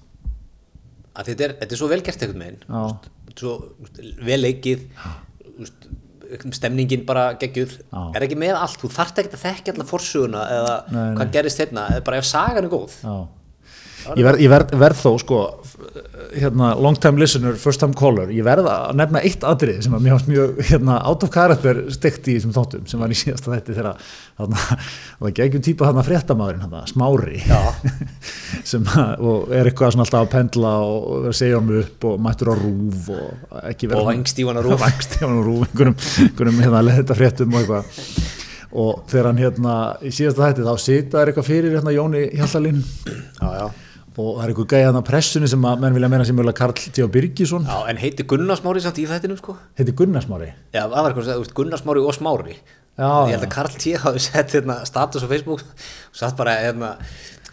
að þetta er, þetta er svo vel gert einhvern veginn
Já.
þú veist, svo vel leikið stemningin bara geggjuð. Er ekki með allt, þú þarft ekki að þekka alla forsuguna eða
Nei,
hvað gerist hérna eða bara ef sagan er góð.
Já. Ég verð, ég verð, verð þó sko hérna, long time listener, first time caller. Ég verð að nefna eitt atrið sem að mér fannst mjög hérna, out of character stekt í þessum þáttum sem var í síðasta þætti þegar það geggjum típa þarna fréttamaðurinn þarna, smári sem að, og er eitthvað svona alltaf að pendla og að segja um upp og mættur á rúf og ekki vera
Og vængstífan á
á rúf einhverjum, einhverjum hérna, leðita fréttum og eitthvað. Og þegar hann hérna í síðasta þætti þá sita er eitthvað fyrir hérna Jóni Hjallalinn
já, já.
Og það er einhver gæðan á pressunni sem að menn vilja meina sem mögulega Karl T. Birgisson
já, en heiti Gunnar Smári samt í þættinum sko
heiti Gunnarsmári
Já, það var eitthvað, þú veist, Gunnar Smári og Smári
Já,
Ég held að Karl T. hafi sett hérna, status á Facebook og satt bara hérna,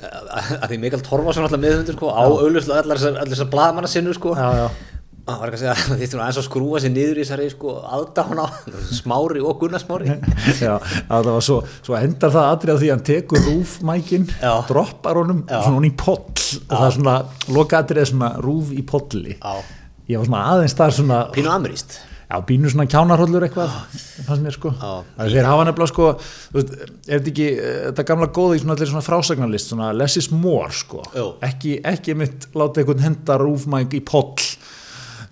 að því Mikael Torfason alltaf meðhundur sko, á auðvitað allar þessar, allar þessar blaðmanna sinnu sko.
já, já,
það var ekki að segja að þetta var eins og skrúa sér niður í þessari sko, aðdána Smári og Gunnar Smári.
Já að það var svo, svo endar það atrið á því að hann tekur rúfmækin droppar honum
Já.
svona hún í poll og það er svona, loka atrið er svona rúf í polli.
Já.
ég var svona aðeins þar svona
Pínu ameríst
Já, bínu svona kjánarhóllur eitthvað fannst mér sko. Þeir hafa nefnilega sko þú veist, er þetta ekki, eh, þetta gamla góða í svona allir svona frásagnarlist, svona less is more sko, ekki, ekki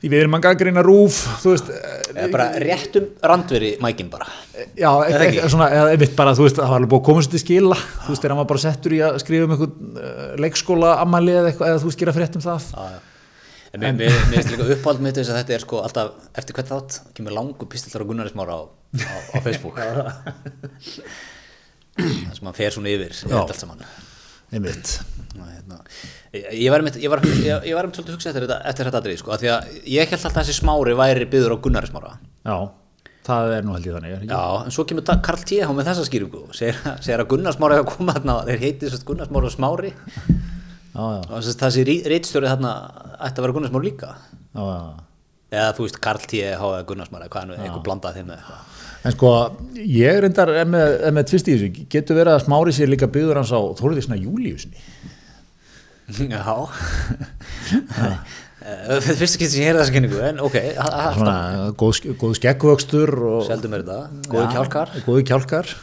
því við erum að gaggrina rúf þú veist, eh,
Eða bara réttum randveri mækin bara.
Já,
það
ekki,
ekki?
svona, eða einmitt bara, þú veist, það var alveg búið að komast til skila. Þú veist, þegar var bara settur í að skrifa um einhvern uh, leikskóla ammæli eða eitthvað, eða þú veist, gera frétt um það.
Já, já. En mér finnst líka uppáhald mitt þess að þetta er sko alltaf eftir hvert þátt kemur langu pistillar á Gunnari Smára á, á, á Facebook. Það sem hann fer svona yfir þetta allt saman
einmitt,
hérna. ég, ég var einmitt ég var, ég, ég var einmitt svolítið að hugsa eftir þetta, eftir þetta atrið sko, af því að ég held alltaf að þessi Smári væri byggður á Gunnari Smára
já það er nú held ég þannig, ekki?
Já, en svo kemur Karl T. með þessa skýringu og segir, segir að Gunnar Smári hafa komað þarna þeir heiti Gunnar Smári og Smári
já, já,
og þess að þessi reitstjóri þarna ætti að vera Gunnar Smári líka
já, já.
Eða þú veist Karl T. hafa Gunnar Smári hvað er eitthvað blandað þeim með eitthvað.
En sko, ég reyndar er með, með tvist í þessu, getur verið að smári sér líka byggður hans á Þorðisna Júliusni
Já. Eh, Fyrst ekki sem ég heyrði þessa kynningu en ok,
svona góð, góð skeggvöxtur og
seldum er þetta, góði
Já,
kjálkar.
góði kjálkar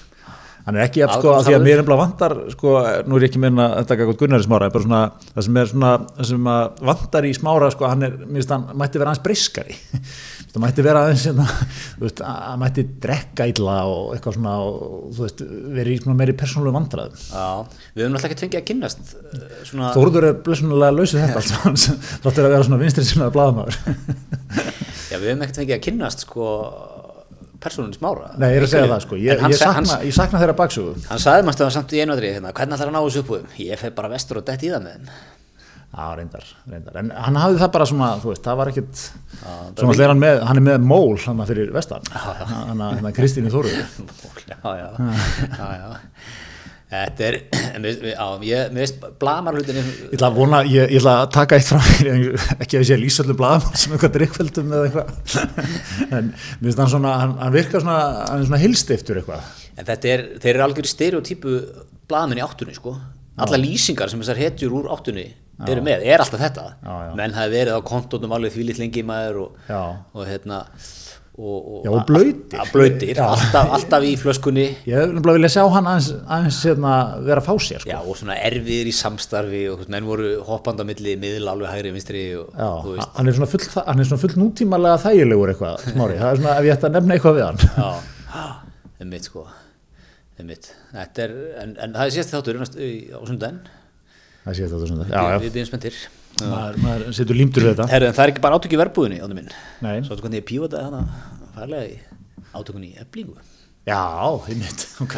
hann er ekki jafn sko að því að mér er vantar sko, nú er ég ekki meina að taka gott Gunnari smára bara svona, það sem er svona það sem að vantar í smára sko, hann er, mér finnst hann mætti vera aðeins breyskari það mætti vera aðeins hérna, þú veist, hann mætti drekka illa og eitthvað svona og þú veist, verið í svona meiri persónulegu vandræðum.
Já, við höfum náttúrulega ekki fengið að kynnast eh, svona,
Þórður er blessunulega lausið þetta allt saman þáttur að vera svona vinstri sinnaða blaðamaður.
Já við höfum ekkert fengið að kynnast sko persónunni smára.
Nei, ég er að segja það sko, ég, ég,
sa-
sakna, ég sakna þeirra baksögu.
Hann sagði maður stöðan samt í einu aðrið hérna, hvernig ætlar hann að ná þessu uppbúðum? Ég fer bara vestur og dett í það með þeim.
Já, reyndar, reyndar, en hann hafði það bara svona, þú veist, það var
bara
svona er hann, með, hann er með mól hann fyrir vestan. Hann er Kristínu Þóruður
Já, já, já, já. Þetta er, á, ég, mér veist, blamar hlutinni,
Ég ætla að vona, ég, ég ætla að taka eitt fram fyrir, ekki að ég sé öllu blaðum sem eitthvað drikkveldum eða eitthvað en mér finnst hann svona, hann, hann virkar svona hann er svona hilstiftur eitthvað
en þetta er, þeir eru algjör stereotypu blamin í áttunni, sko. Alla lýsingar sem þessar hetjur úr áttunni eru með, er alltaf þetta.
Já, já.
Menn hafi verið á kontónum alveg því lít lengi maður og, og hérna, og, og,
Já, og blautir.
að blöytir,
Já.
alltaf, alltaf í flöskunni.
Ég hef nefnilega vilja sjá hann aðeins, aðeins hérna, vera að fá sér sko.
Já, og svona erfiðir í samstarfi og menn voru hoppanda milli miðla alveg hægri vinstri og
Já, hann er svona full, hann er svona full nútímalega þægilegur eitthvað, smári, það er svona ef ég ætti að nefna eitthvað við hann.
Já, einmitt sko, einmitt, þetta er, en, en það er síðast þáttur á sundaginn,
Það sé þetta svona, já, já,
við við byrjum spenntir.
Maður, maður setur límtur við þetta.
Herru, en það er ekki bara átök í verbúðinni, ánum minn. Svo hvernig ég pívotaði hana farlega í átökunni í eflingu?
Já, einmitt, ok.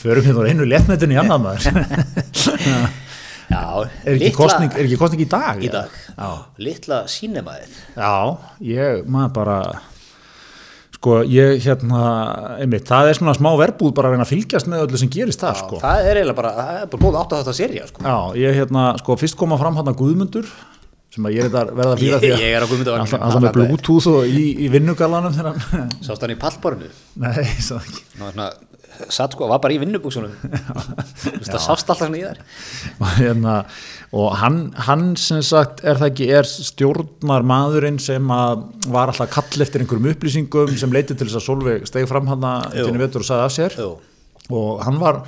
Förum hérna úr einu léttmættinu í annað maður.
Já,
Er ekki, kostning, er ekki kostning í dag?
í dag.
Já,
Litla sínemaðið
já ég, maður bara sko, ég hérna einmitt, það er svona smá verbúð bara að reyna að fylgjast með öllu sem gerist það, sko
Það er eiginlega bara, það er bara góð átt að þetta serja sko.
Já, ég hérna, sko, fyrst koma fram hann að Guðmundur sem að ég er þetta verða að fýra
Ég- ég er á Guðmundarvagninum.
alltaf, alltaf með bluetooth og í, í vinnugalanum
Sást hann í pallborinu
Nei, svo ekki
Ná, svona, Satt sko, var bara í vinnubúksunum Það sást alltaf svona í þær
og, hérna, og hann, hann sem sagt er það ekki, er stjórnar maðurinn sem að var alltaf að kalla eftir einhverjum upplýsingum sem leiti til þess að Solveig stegi fram hann
Jú.
vetur og sagði af sér
Jú.
og hann var,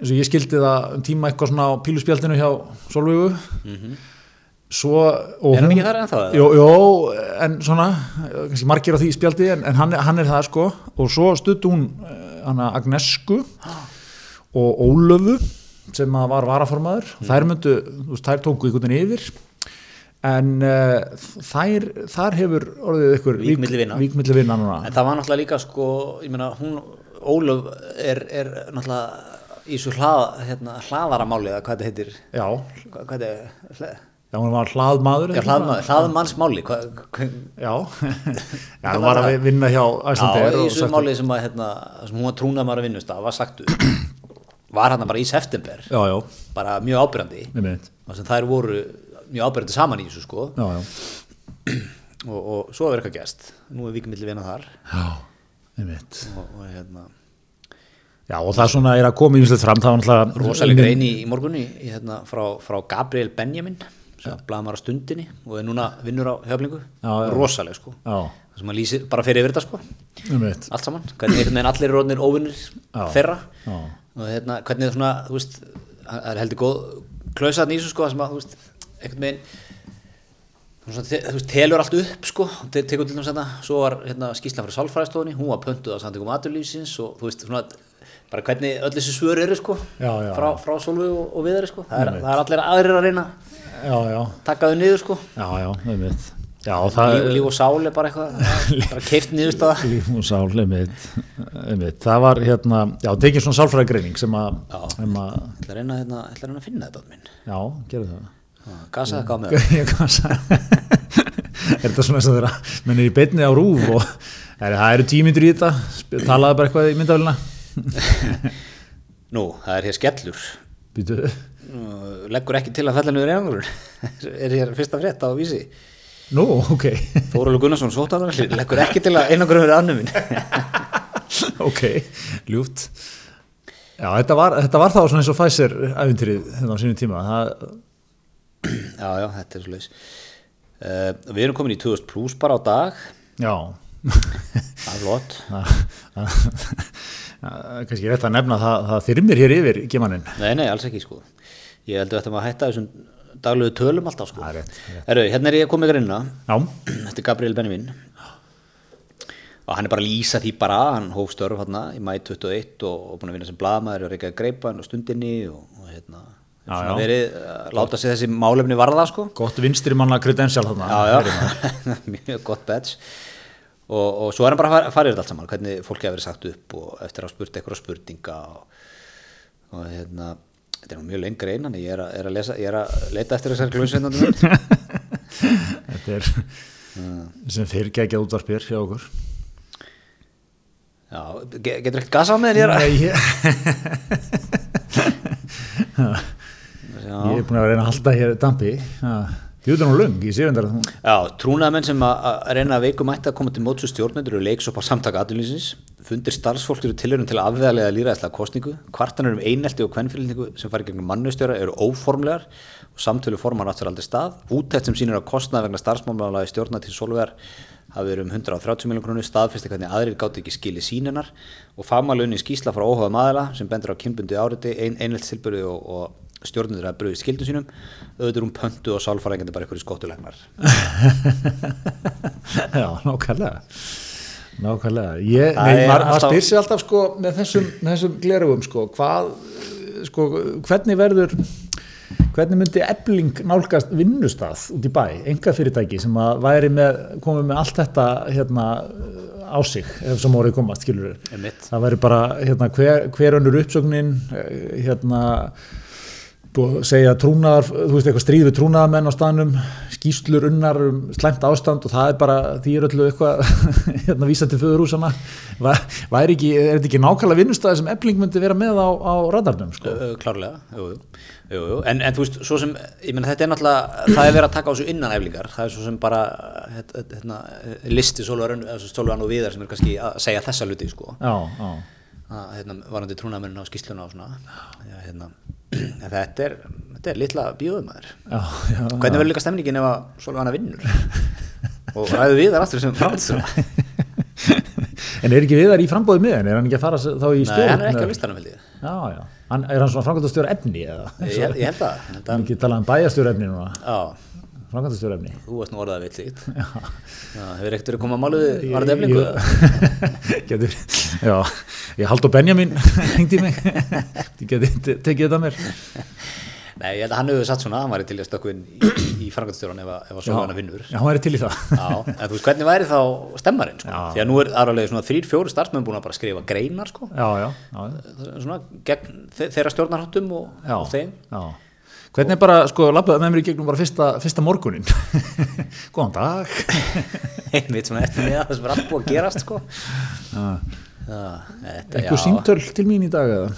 eins og ég skildi það um tíma eitthvað svona á píluspjaldinu hjá Solveigu svo og
Mhm. Er hann ekki þar ennþá?
Jó, jó, en svona kannski margir á því spjaldi en, en hann, hann er það sko og svo stutt hún hana Agnesku og Ólöfu sem að var varaformaður.
Mm.
þær myndu, veist, þær tóku einhvern veginn yfir. En uh, þær, þar hefur orðið ykkur
Vík milli vina.
víkmilli vinna núna.
En það var náttúrulega líka sko, meina, hún, Ólöf er, er náttúrulega í svo hlað, hérna, hlaðaramáli eða hvað þetta heitir,
já,
hvað, hvað þetta er,
já, hún var hlaðmaður
já, hlaðmann, hlaðmannsmáli,
já, já, hún var að vinna hjá
já,
Æslandeir
í
og
þessu máli sem að, hérna, sem hún var trúnað maður að vinnust var sagt upp, var hérna bara í september,
já, já,
bara mjög sem þær voru mjög ábyrjandi saman í þessu, sko,
já, já,
og, og svo er eitthvað gæst, nú er vikmilli vinna þar,
já, með mitt
og, og hérna,
já, og það svona er að koma ímislegt fram það var náttúrulega
rosalega grein í, í morgunni í, hérna, frá, frá Gabriel Benjamin sem blaðmar á stundinni og er núna vinnur á höflingu, rosalega sko.
Já,
það sem að lýsir bara fyrir yfir þetta sko.
Mitt
allt saman, hvernig allir orðnir óvinnir þeirra. Og hérna, hvernig svona, þú veist það er heldur góð klausaðn í þessu sko það sem að, þú veist, einhvern veginn te- þú veist, telur allt upp sko, te tekur til þess að svo var hérna, skýsla frá sálfræðistofunni, hún var pöntuð á samtökum aturlýfsins og þú veist, svona bara hvernig öll þessi svör eru sko
Já, já.
frá, frá Solveig og, og viðari sko. Það er, það er allir aðrir að reyna þau niður sko.
Já, já, með mitt já, það
líf, líf og sál er bara eitthvað bara keift niðurstaða.
Líf og sál, einmitt, einmitt. það var hérna, já, tekið svona sálfræðigreining sem að,
Já.
sem að
ætla að reyna, hérna, ætla að reyna að finna þetta minn
já, gerðu það.
Gasa það það
ég að er þetta svona eins og þeirra menn er í beinni á rúf og er, það eru tímyndur í þetta. Talaðu bara eitthvað í myndafélina
nú, það er hér skellur.
Býtu,
Nú, leggur ekki til að fella niður einangur er hér fyrsta frétt á vísi?
Nú, ok.
Þórulega Gunnarsson sótaðarallir leggur ekki til að einangur verið annuminn
ok, ljúft. Já, þetta var, þetta var þá svona eins og Pfizer æfintýrið hérna á sínum tíma. Það,
já, já, þetta er svo leis uh, við erum komin í 2000 pluss bara á dag.
Já.
Það er flott.
Kannski rétt að nefna að það, það þyrmir hér yfir gemanin
nei, nei, alls ekki sko ég held að þetta maður hætta þessum daglegu tölum alltaf sko.
Er er
Heru, hérna er ég komið ykkur inna
já,
þetta er Gabriel Benjamin. Og hann er bara að lýsa því bara hann hóf störf hérna í mæ 21 og, og búin að vinna sem blaðmaður og reyka greipan og stundinni og, og hérna
Já, já.
verið að láta sig þessi málefni varða sko.
Gott vinstri manna
já, mjög gott badge. Og, og svo er hann bara að fara- yfir allt saman hvernig fólki hafa verið sagt upp og eftir að hafa spurt eitthvað spurninga og, og hérna þetta er nú mjög lengra einan ég er að, er að, lesa, ég er að leita eftir þessari glöðsveitnandi
þetta er sem fyrir geggjað útvarpir hjá okkur.
Já, ge- getur ekkert gasa með þér
Nei, ég,
já,
er búin að reyna að halda hér dampi Júður hún lung í síðundar
Já, trúnaðamenn sem að, reyna að veikum ætti að koma til mótsu stjórnendur og leiks upp á samtaka aðlýsins, fundir starfsfólk eru tilhörun til að afvegalega líraðislega kostningu, kvartanur um einelti og kvennfylgningu sem farið gegnum mannustjóra eru óformlegar og samtölu formar áttur aldrei stað, útætt sem sýnir að kostnað vegna starfsmálaði stjórna til Solvegar hafi verið um 130 miljón krónu staðfesti hvernig aðrir gátt ekki skili síninar og fagmálunni skýsla frá óhuga maðala sem bendur á kynbundi áriti, ein, eineltstilbyrði og, og stjórnendur að bröði skildum sínum auðvitað er hún pöntu og sálfæringandi bara einhverju skottulegnar
Já, nákvæmlega. Nákvæmlega. Ég, nei,
er
maður, maður
alltaf-
spyr sér alltaf sko, með þessum, með þessum glerugum sko, hvað, sko, hvernig verður hvernig myndi ebling nálgast vinnustað út í bæ, enga fyrirtæki sem að væri með, komið með allt þetta hérna á sig ef sem orðið komast, skilur
Einmitt.
það væri bara hérna hver, hver önnur uppsögnin eh, hérna búið að segja trúnaðar, þú veist eitthvað stríð við trúnaðamenn á staðnum, skýslur unnar um slæmt ástand og það er bara því er öllu eitthvað hérna vísa til föðurúsana væri ekki, er þetta ekki nákvæmlega vinnustæði sem ebling myndi vera með á, á radarnum sko?
Klárlega, jú, jú, jú, jú. En, en þú veist, svo sem, ég meina þetta er náttúrulega það er verið að taka á þessu innan eflingar það er svo sem bara hérna, hérna, listi Sólvarn og Viðar sem er kannski að segja þessa luti sko.
Já, já
að, hérna, varandi trúnamennin á skýsluna og svona já, hérna, en þetta er þetta er litla bíóðumæður hvernig verður líka stemningin ef að Sólvarn vinnur og ræðu Viðar aftur sem framhaldsstjóra
En er ekki viðar í frambóði með henni? Er hann ekki að fara þá í
Nei,
stjórn?
hann er ekki á listanum held ég
Já, já. Hann, er hann svona framkvæmdastjóra efni eða?
Ég, ég að, ég held að
ekki talað um bæjastjóra efni núna.
já,
Framkvæmdastjóra efni.
þú varst nú orðað vill líkt hefur ekkert verið komað máluði varðið eflingu
Getur, já, ég hald og Benjamin hengdi mig. Te- tekið þetta mér.
Nei, ég held að hann hefur satt svona, hann væri til í að stökku inn í, í framkvæmstjóran ef, að- að Sólvarn vinnur
Já, hann væri til í það.
Já, en þú veist hvernig væri þá stemmarinn sko? Því að nú er aðralega svona þrýr, fjóri starfsmenn búin að bara skrifa greinar sko,
Já, já, já.
Svona gegn þe þeirra stjórnarháttum og, og þeim.
Hvernig er bara, sko, labbaði með mér í gegnum bara fyrsta, fyrsta morgunin. Góðan dag.
einmitt svona eftir mig að það sem er allt búið að gerast sko. Já,
Eitthvað símtöl til mín í dag eða?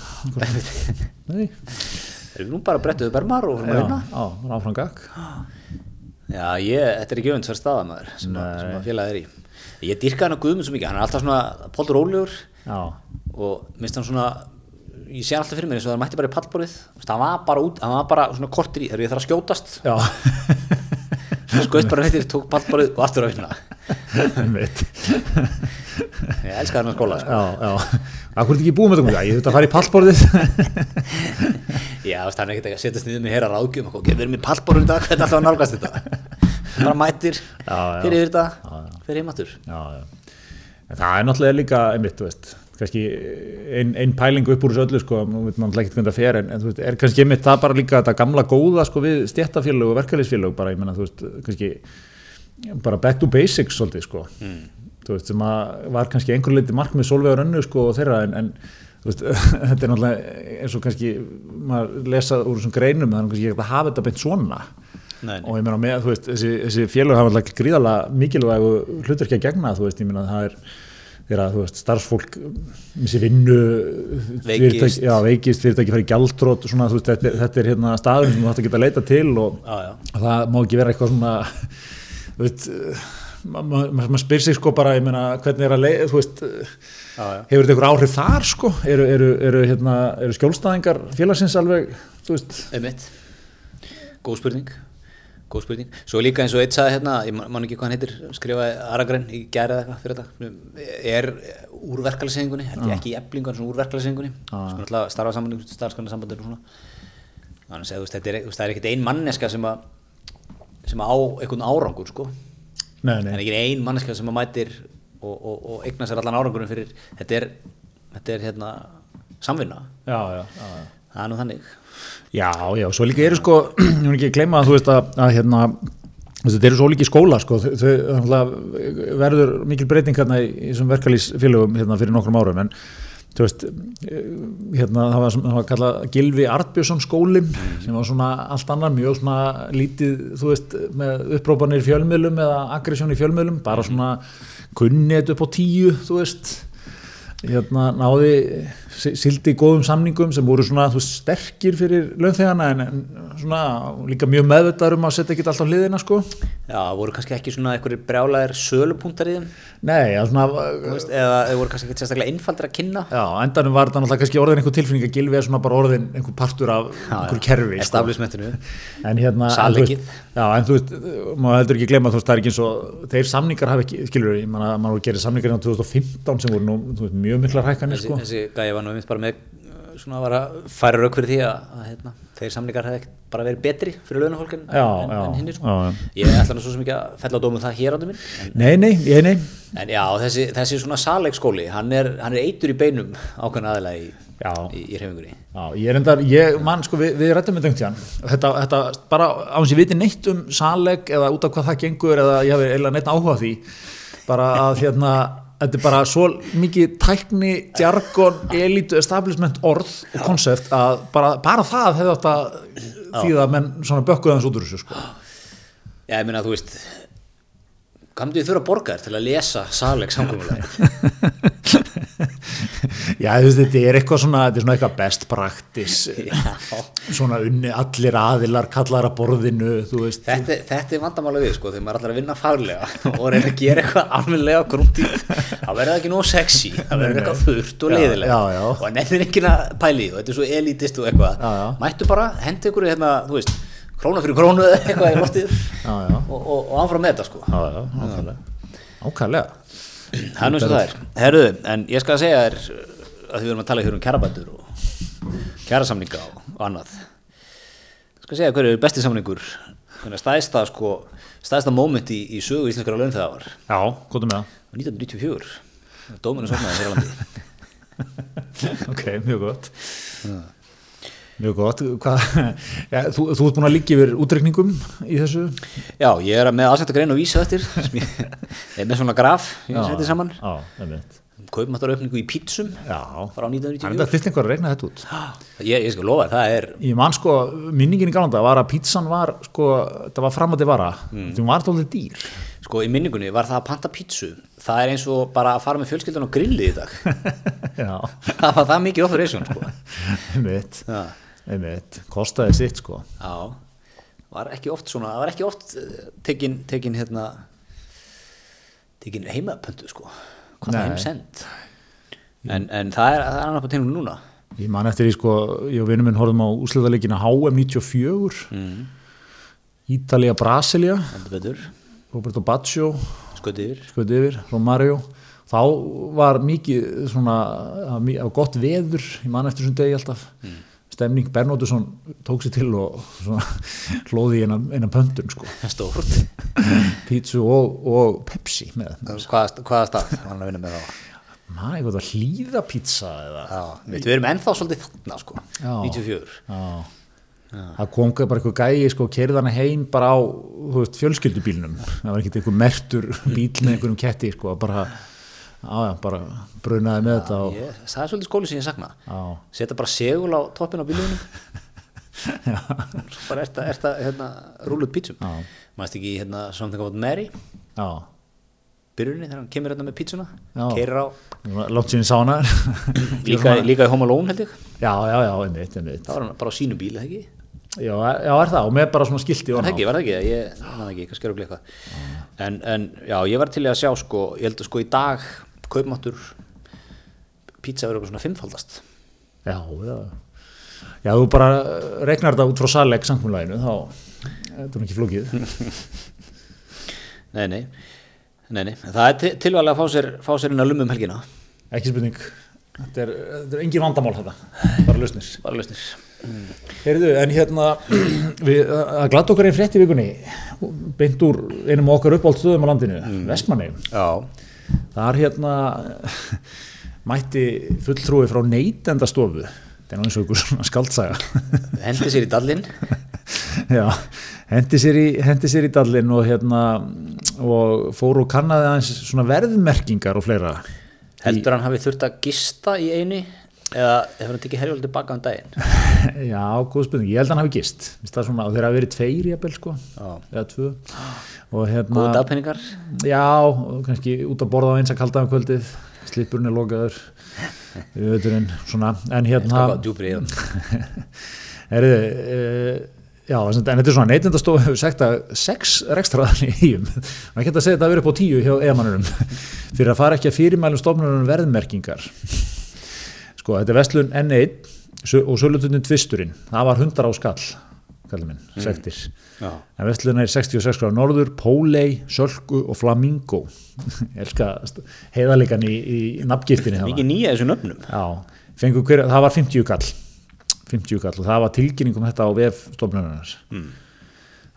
Nei.
Nú bara brettuðu bermar og fyrir
Já,
að vinna?
já, áfram gag.
Já, ég, þetta er ekki öfundsverð staðamæður sem, sem að félagið er í Ég dýrka hann að Guðmund svo mikið, hann er alltaf svona Póldur Ólegur
Já,
og minnst hann svona ég sé alltaf fyrir mér eins og það mætti bara í pallborðið hann var bara út, hann var bara svona kortir í þegar ég þarf að skjótast hann skaut bara reytir, tók pallborðið og aftur að vinna
Einmitt.
ég elska hann að skóla sko.
Já, já. Akkur er ekki búið með þetta? Ég þurft að fara í pallborðið.
já, hann er ekkert að setjast niður með heyra ráðgjöf og við erum í pallborðið dag, hvernig alltaf að nálgast þetta bara mætir,
Já, já.
fyrir yfir þetta fyrir heimatur
það er náttúrulega líka, einmitt, kannski ein, ein pæling upp úr þessu öllu, sko, nú veit maður ekki hvernig það fer, en, en þú veist, er kannski einmitt það bara líka þetta gamla góða, sko, við stjættafélög og verkefælisfélög, bara, ég menna, þú veist, kannski bara back to basics, svolítið, sko, þú veist, sem að var kannski einhver leiti markmið sólvegar önnu, sko, og þeirra, en, en þú veist, þetta er náttúrulega eins og kannski maður lesa úr þessum greinum, er kannski ekki að hafa þetta beint svona,
Nei, nei.
og ég meina með, þú veist, þessi, þessi félög hafa hlutverki að veist, þegar, starfsfólk missi vinnu
Veikist.
fyrirtæki, færi gjaldrót og svona, þú veist, þetta, þetta er hérna staðum sem þú hægt að geta að leita til og
já.
það má ekki vera eitthvað svona þú veist maður ma ma ma spyr sig sko bara, meina hvernig er að leið, veist
já.
hefur þetta eitthvað áhrif þar sko eru, eru, eru, hérna, eru skjólstæðingar félagsins alveg,
Einmitt. Góð spurning Góð spurning. Svo líka eins og eitt sagði hérna, ég man ekki hvað hann heitir, skrifaði Aragrenn í gæri eða eitthvað fyrir þetta, er úr verkefælisengunni, held ég ekki í eblingu, en svona úr verkefælisengunni, sko náttúrulega starfasambandum, starfskannarsambandum og svona. Þannig að þetta er, það er ekkert ein manneska sem að, sem að á einhvern árangur, sko.
nei,
Það
nei,
er ekki ein manneska sem að mætir og, og, og eigna sér allan árangurum fyrir, þetta er, þetta er hérna samvinna.
já, já, já, já.
Það er nú þannig.
Já, já, svo líka eru sko, ég mun ekki gleyma að þú veist að, að hérna, þetta eru svo líka í skóla sko, þau, þau verður mikil breyting hérna í þessum verkalýsfélögum hérna fyrir nokkrum árum en þú veist, eh, hérna það var, það var kallað Gilvi Artbjörnsson skólin sem var svona allt annar mjög svona lítið, þú veist, með upprópanir í fjölmiðlum eða aggressjón í fjölmiðlum, bara svona kunnið upp á tíu, þú veist hérna náði sildi góðum samningum sem voru svona veist, sterkir fyrir launþegana en, en svona líka mjög meðvitaður um að setja ekki alltaf hliðina sko
Já, voru kannski ekki svona einhverjir brjálæðir sölupunktar í þeim,
nei, já, svona
veist, eða voru kannski ekki sérstaklega einfaldir að kynna.
já, á endanum var þetta náttúrulega kannski orðin einhver tilfinning að gilvi er svona bara orðin einhver partur af einhver kerfi sko.
Establishmentinu.
en hérna veist, já, en þú veist, maður heldur ekki glemma þú veist, það er ekki eins og þeir samningar hafa ekki, skilur ég manna, maður gerir samningar í 2015 sem voru
gæði var bara með uh, svona var að færa rauk fyrir því að, að hérna, þeir samningar hefði bara verið betri fyrir launafólk en, en, hinnir sko. ég ætla nú svo sem ekki að fella á dómum það hér ánum minn en,
Nei, nei, ég nei.
En já, þessi, þessi svona salegskóli hann hann er eitur í beinum ákveðin aðila í, í, í hreifingunni
Já, ég er endar, ég, mann, sko, við, við rættum með döngt þetta, þetta, bara á hans ég viti neitt um saleg eða út af hvað það gengur eða ég hef eiginlega neitt áhuga því, bara að hérna, þetta er bara svo mikið tækni, jargon, elítu, establishment, orð og konsept að bara, bara það hefði átt að þýða að menn svona bökkuðans út úr þessu, sko.
já, ég meina, þú veist myndi ég þurfa að borga þér til að lesa saleg samkomulega
Já, þú veist, þetta er eitthvað svona, þetta er svona eitthvað best practice, svona unni allir aðilar, kallar að borðinu, þú veist.
Þetta, þetta er vandamála við sko, þegar maður ætlar að vinna faglega og reyna að gera eitthvað almennilega grúntið, þá verður það ekki nóg sexy, það verður eitthvað þurrt og
Já,
leiðilegt
já, já.
og nefnir ekki að pæli og þetta er svo elitist og eitthvað,
Já, já.
mættu bara, hendi ykkur í hérna, þú veist, krónu fyrir krónu eða eitthvað í
já.
og, og, og áfram með þetta sko.
Já, já, ákvæmlega.
Er er. Herruðu, en ég skal segja þér að við erum að tala hér um kjarabætur og kjarasamninga og, annað. Ég skal segja hverju er besti samningur, stæðsta sko, stæðsta moment í, í sögu íslenskara launþegar var.
Já, góðum með það.
1994 dóminu sofnaði hér á landi
ok, mjög gott mjög gott ja, þú, þú ert búin að líka yfir útreikningum í þessu
já, ég er með aðsetta grein og vísa eftir ég er með svona graf ég seti saman,
já, einmitt.
Kaupmáttaraukningu í pítsum
já,
frá
það er
1994
þetta fyrst einhver að regna þetta út.
Ég, ég skal lofa, það er
ég man sko, minningin í galanda var að pítsan var sko, það var framandi vara.
Mm.
hún var tóldið dýr.
Sko í minningunni var það að panta pítsu. Það er eins og bara að fara með fjölskyldan á grilli í dag. Það var það mikið operation sko.
Einmitt. Einmitt, kostaði sitt sko.
Já. Var ekki oft svona, það var ekki oft eh, tekin, tekin hérna tekin heimapöntu sko hvað það
Nei.
heimsend? En, en það er, það er annað på tegum núna.
Ég man eftir því sko, ég og vinnum minn horfum á úsliðarleikina HM 94
mm.
Ítalía, Brasilia. Roberto
yfir.
Skoðið yfir, Romario. Þá var mikið svona gott veður, ég man eftir þessum degi alltaf stemning, Bernóttusson tók sér til og hlóði í eina, eina pöntun sko.
Stórt.
Pítsu og, og Pepsi með.
Hvaða, hvaða stað var hann að vinna með þá?
Maður eitthvað að hlýða pizza eða?
Já, við, erum ennþá svolítið þarna sko.
Já.
94
Já. það kom bara eitthvað gæi sko, kerði hana heim bara á veist, fjölskyldubílnum. Það var ekkert einhver mertur bíl með einhverjum ketti sko, bara, á, já, bara brunaði með þetta og,
ég, það er svolítið skóli sem ég sakna.
Já,
setja bara segul á toppin á bílunum bara er þetta hérna, rúlut pítsum
Já.
maður ekki hérna Something About Mary?
Já,
byrjunni þegar hann kemur hérna með pítsuna
Já.
keirir á. Líka, líka í Home Alone held ég.
Já, já, já, einmitt, einmitt.
Það var hann bara á sínu bíl, eða ekki?
já, já, er það, og með bara svona skilti
það
á.
ekki, var það ekki, ég það ekki, kannski er okkur eitthvað en, en já, ég var til að sjá sko, ég held að sko í dag kaupmáttur pizza verður svona fimmfaldast.
Já, já. Já, þú bara regnar þetta út frá saleg samkvæmleginu, þá þetta er nú ekki flókið.
Nei, nei, nei, nei. það er til- tilvalið að fá sér, fá sér inn að lumum helgina.
Ekki spurning. Þetta er, þetta er engin vandamál þetta. Bara lausnir.
Bara lausnir.
Heyrðu, en hérna við, að glatt okkar einn frétt í vikunni. Beint úr einum okkar uppáld stöðum á landinu, mm. Vestmanni
já,
þar hérna mætti fulltrúi frá neytendastofu. Þetta er og ykkur svona skaldsaga
hendi sér í dallinn.
Já, hendi sér í, hendi sér í dallin og hérna og fór og kannaði aðeins svona verðmerkingar og fleira.
Heldur hann hafi þurft að gista í einu eða hefur hann tekið herjóldi baka um daginn?
Já, góð spurning, ég held að hann hafi gist. Það svona, og þeir hafi verið tveir jafnvel sko.
Já.
eða tvö. Og hérna,
góð dagpenningar
já, kannski út að borða á eins að kalda um kvöldið. Slipurinn er lokaður. Við veiturinn, svona, en hérna
í
Herðu, uh, já, en þetta er svona neytendastofu hefur sagt að sex rekstraðan í eigum, maður geta að segja þetta að vera upp á tíu hjá egamannunum fyrir að fara ekki að fyrirmælum stofnunum verðmerkingar sko, þetta er vestlun N1 sö- og sölutundin Tvisturinn, það var 100 á skall kallið minn, sektir.
Já,
en vestlun er 66 gráð norður Pólei, Sölku og Flamingo. Elska heiðarleikan í, í nafngiftinni
mikið nýja þessu nöfnum.
Já, hver, það var 50 kall 50 kall og það var tilkynningum þetta á VF stofnunarnas mm.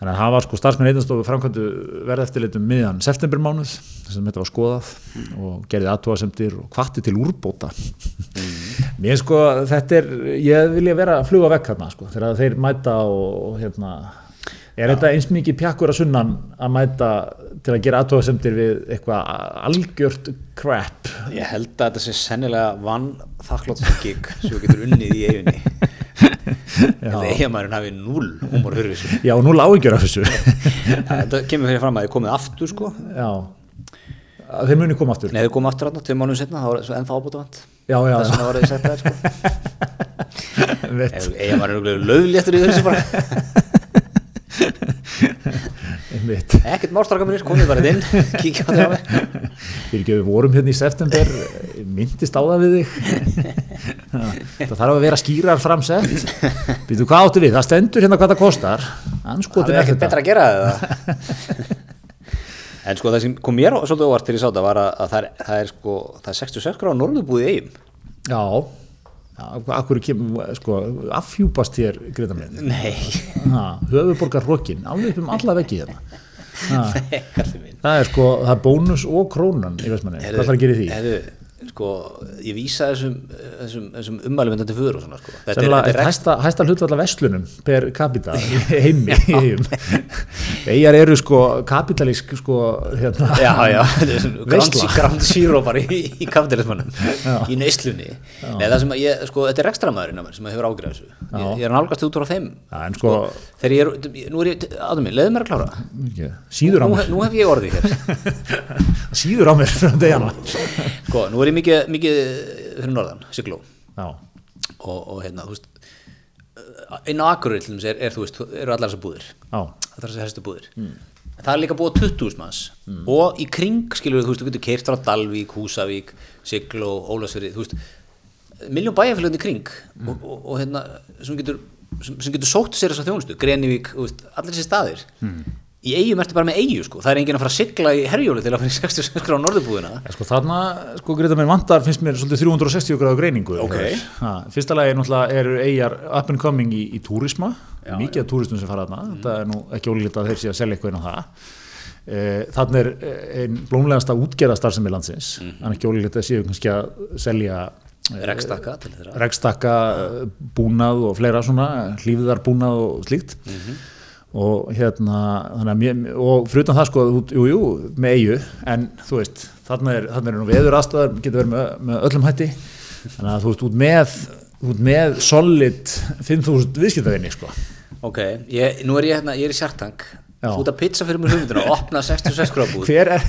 Þannig að það var sko starfsmenn einanstofu framkvæmdu verðeftirleitum miðan septembermánuð að þetta var skoðað og gerði aðtóasemdir og kvatti til úrbóta mm. mér sko þetta er ég vilja vera að fluga vekk hérna sko þegar þeir mæta og, og hérna Er ja. þetta eins mikið pjakkur að sunnan að mæta til að gera aðtóðasemdir við eitthvað algjört crap?
Ég held að þetta sé sennilega vann þakkláttsgík sem við getum unnið í eiginni. Þetta eiginmærin hafi núl humor fyrir þessu.
Já, núl áhyggjur af þessu.
þetta kemur fyrir fram að þið komið aftur sko.
Já, þeir muni koma aftur.
Nei, þeir komið aftur átná, tveim mánuðum setna, það var ennþá ábútavand.
Já, já.
Það sem það var að sko. Eiginmærin lögléttur í þessu bara ekkert málstraka mér, komið bara inn kíkja á mig
Við vorum hérna í september myndist á það við þig. Það þarf að vera skýrar framsett býtu hvað áttu við, það stendur hérna hvað það kostar.
Það er ekkert betra að gera það en sko það sem kom mér svolítið óvart til ég sá það var að það er, það er sko það er 66 gráð norðubúið í eigum
Já Akkur kemur, sko, affjúpast þér Greta minn?
Nei.
Höfuborgar rokkin, alveg um alla veggi hérna. Það er sko, það er bónus og krónan í Vestmanni, hvað þarf að gera því?
Hefðu, sko, ég vísa þessum, þessum, þessum umælum endandi fyrir og svona sko.
Þetta er, er hæsta, hæsta hlutvalla vestlunum per capita heimi. Egar eru sko kapitalísk sko hérna.
Já, já, ground zero bara í, í kapitalismannum í neyslunni. Nei, það sem ég, sko, þetta er rekstramæðurinn sem hefur ágjörðað þessu. Ég, ég er nálgast út á þeim.
Já, en sko,
þegar ég er, nú er ég, aðum mig, leiðu mér að klára.
Síður á mér.
Nú hef ég orðið hér.
Síður á mér frá degana
Sko, nú er ég mikið, mikið fyrir norðan, Sigló. Og, og hérna, þú veist einn á Akureyri til þess er, þú veist, eru allar þessar búðir. Allar þessar herstu búðir. Mm. það er líka búið 20.000 manns. Mm. og í kring, skilur þú veist, þú getur keirt á Dalvík, Húsavík, Sigló, Ólasveri þú veist, miljón bæjarfélagin í kring. Mm. og, og, og hérna sem getur, sem, sem getur sótt sér þessar þjónustu. Grenivík, allir þessi staðir. Mm í eigum ertu bara með eigu sko, það er enginn að fara að sigla í herjóli til að fara í 66 gráð norðubúðina
ja, sko þarna, sko Greta mér vantar finnst mér svolítið 360 gráð greiningu.
Okay.
ha, fyrsta lagi náttúrulega eru eigjar up and coming í, í túrisma. Já, mikið af túristum sem fara þarna. Mm. það er nú ekki ólíkt að þeir sé að selja eitthvað inn á það. E, þannig er eh, einn blómlegasta útgerðastar sem er landsins mm. þannig ekki ólíkt að séu kannski að selja
eh, Regstakka,
Regstakka búnað og fleira svona hlýðar búnað og slíkt. Mm -hmm og hérna mér, og frutan það sko, jú, jú, með eigu en þú veist, þarna er, þarna er nú veður aðstæðar, getur verið með, með öllum hætti þannig að þú veist, út með út með solid 5.000 viðskiptaðinni sko
Ok, ég, nú er ég hérna, ég er í sjartang út að pizza fyrir mér hugmyndina og opna 66 grábúð
hver er,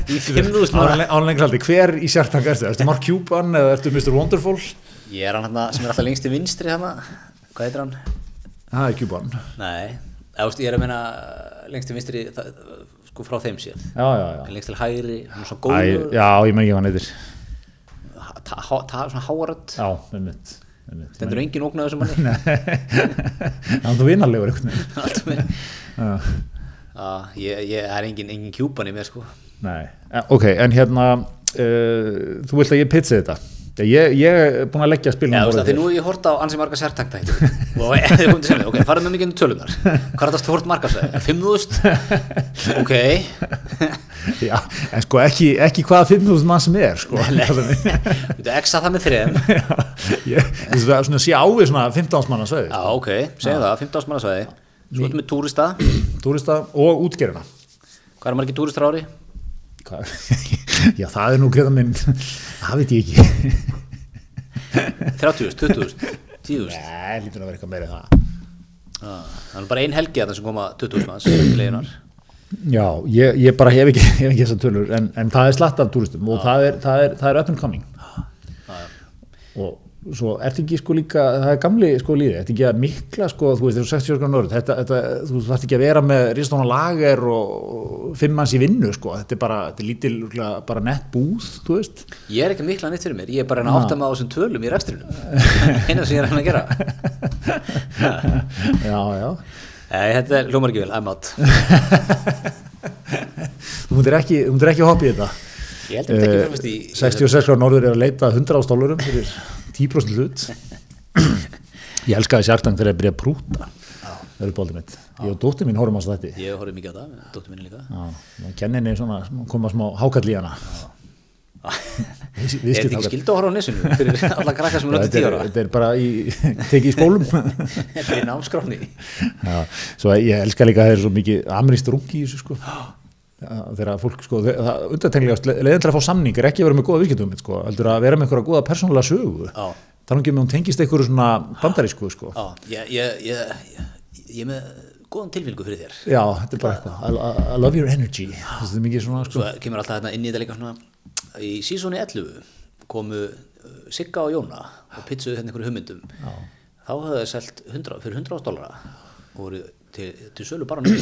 ánlengarsaldi, hver í sjartang er þetta? Erstu Mark Cuban eða ertu Mr. Wonderful?
Ég er hann hérna sem er alltaf lengst í vinstri hérna, hvað heitir hann?
Það er Cuban
Nei ég er að meina lengst til vinstri sko frá þeim séð.
Já, já, já.
lengst til hægri Æ,
já, ég menn ekki hvað hann heitir.
Svona háaröld
já, með mitt
þetta er engin ógnaðu sem hann
er það er vinnarlegur
ég er engin, engin kjúpan í mér sko.
Nei. ok, en hérna uh, þú vilt að ég pitsi þetta Ég, ég er búin að leggja spilum
ja, Þegar nú er ég hort á ansi marga sértækta og þið komum til að segja ok, farið með mikið um tölunar hvað er það stort margasæði? 5.000? Ok.
Já, en sko ekki, ekki hvaða 5.000 mann sem er sko.
Þú exa það með þrejum
Ég er svona að sé ávið svona 15 manna svæði
Já, ok, segja það, 15 manna svæði. Svo erum við túrista.
Túrista og útgerina
Hvað er margir túristar ári?
Já, það er nú greið að minn. Það veit ég ekki.
30.000, 20.000 10.000
Nei, lítur að vera eitthvað meira það.
Ah, Það er bara ein helgi að það sem koma 20.000 manns til leginar
Já, ég, ég bara hef ekki, hef ekki þessar tölur en, en það er slatt af túristum og ah. það er, það, er, það er up and coming. Ah, og svo ert ekki sko líka, það er gamli sko líði, ert ekki að mikla sko, þú veist, þú 60 ára nörd, þetta, þetta, þú þarf ekki að vera með ristóna lager og fimm manns í vinnu sko, þetta er bara, þetta er lítil, bara nett búð, þú veist.
Ég er ekki mikla neitt fyrir mér, ég er bara að átta maður á þessum tölum í rekstrinum, eina sem ég er að gera.
já, já.
Ei, þetta er hljómar ekki vel, I'm out.
þú múndir ekki, ekki hoppið þetta.
Ég held að þetta ekki fyrir
í... 66 ára norður er að leita 100 ástólarum fyrir 10% hlut. Ég elskaði sjartang þegar ég byrjaði að prúta. Það eru bóltið mitt. Ég og dóttir mín horfum á þetta
Ég horfði mikið á það, dóttir minni líka.
Kenninni svona koma smá hákall í hana.
Er þetta ekki skildu að horfa á nesunu fyrir alla krakka sem er
þetta,
tíu
er,
ára?
þetta er bara í, tekið í skólum.
Þetta er námskráni
svo ég elska líka að það er svo mikið ameríst rungi í þessu sko þegar fólk sko, það undartenglegast leiðin til að fá samning er ekki að vera með góða vikindum sko, heldur að vera með einhverja góða persónulega sögu.
Já,
þannig ekki með hún tengist einhverju svona bandarísku sko.
já, ég, ég, ég, ég, með góðan tilfylgu fyrir þér.
Já, þetta er bara eitthvað. I, love your energy. Þetta er mikið svona sko.
Svo kemur alltaf hérna inn í þetta líka svona í sísóni 11 komu uh, Sigga og Jóna og pizzuðu hérna einhverju hugmyndum. Já. þá höfðu þau selt 100, fyrir 100 dólara og voru til, til sölu bara nú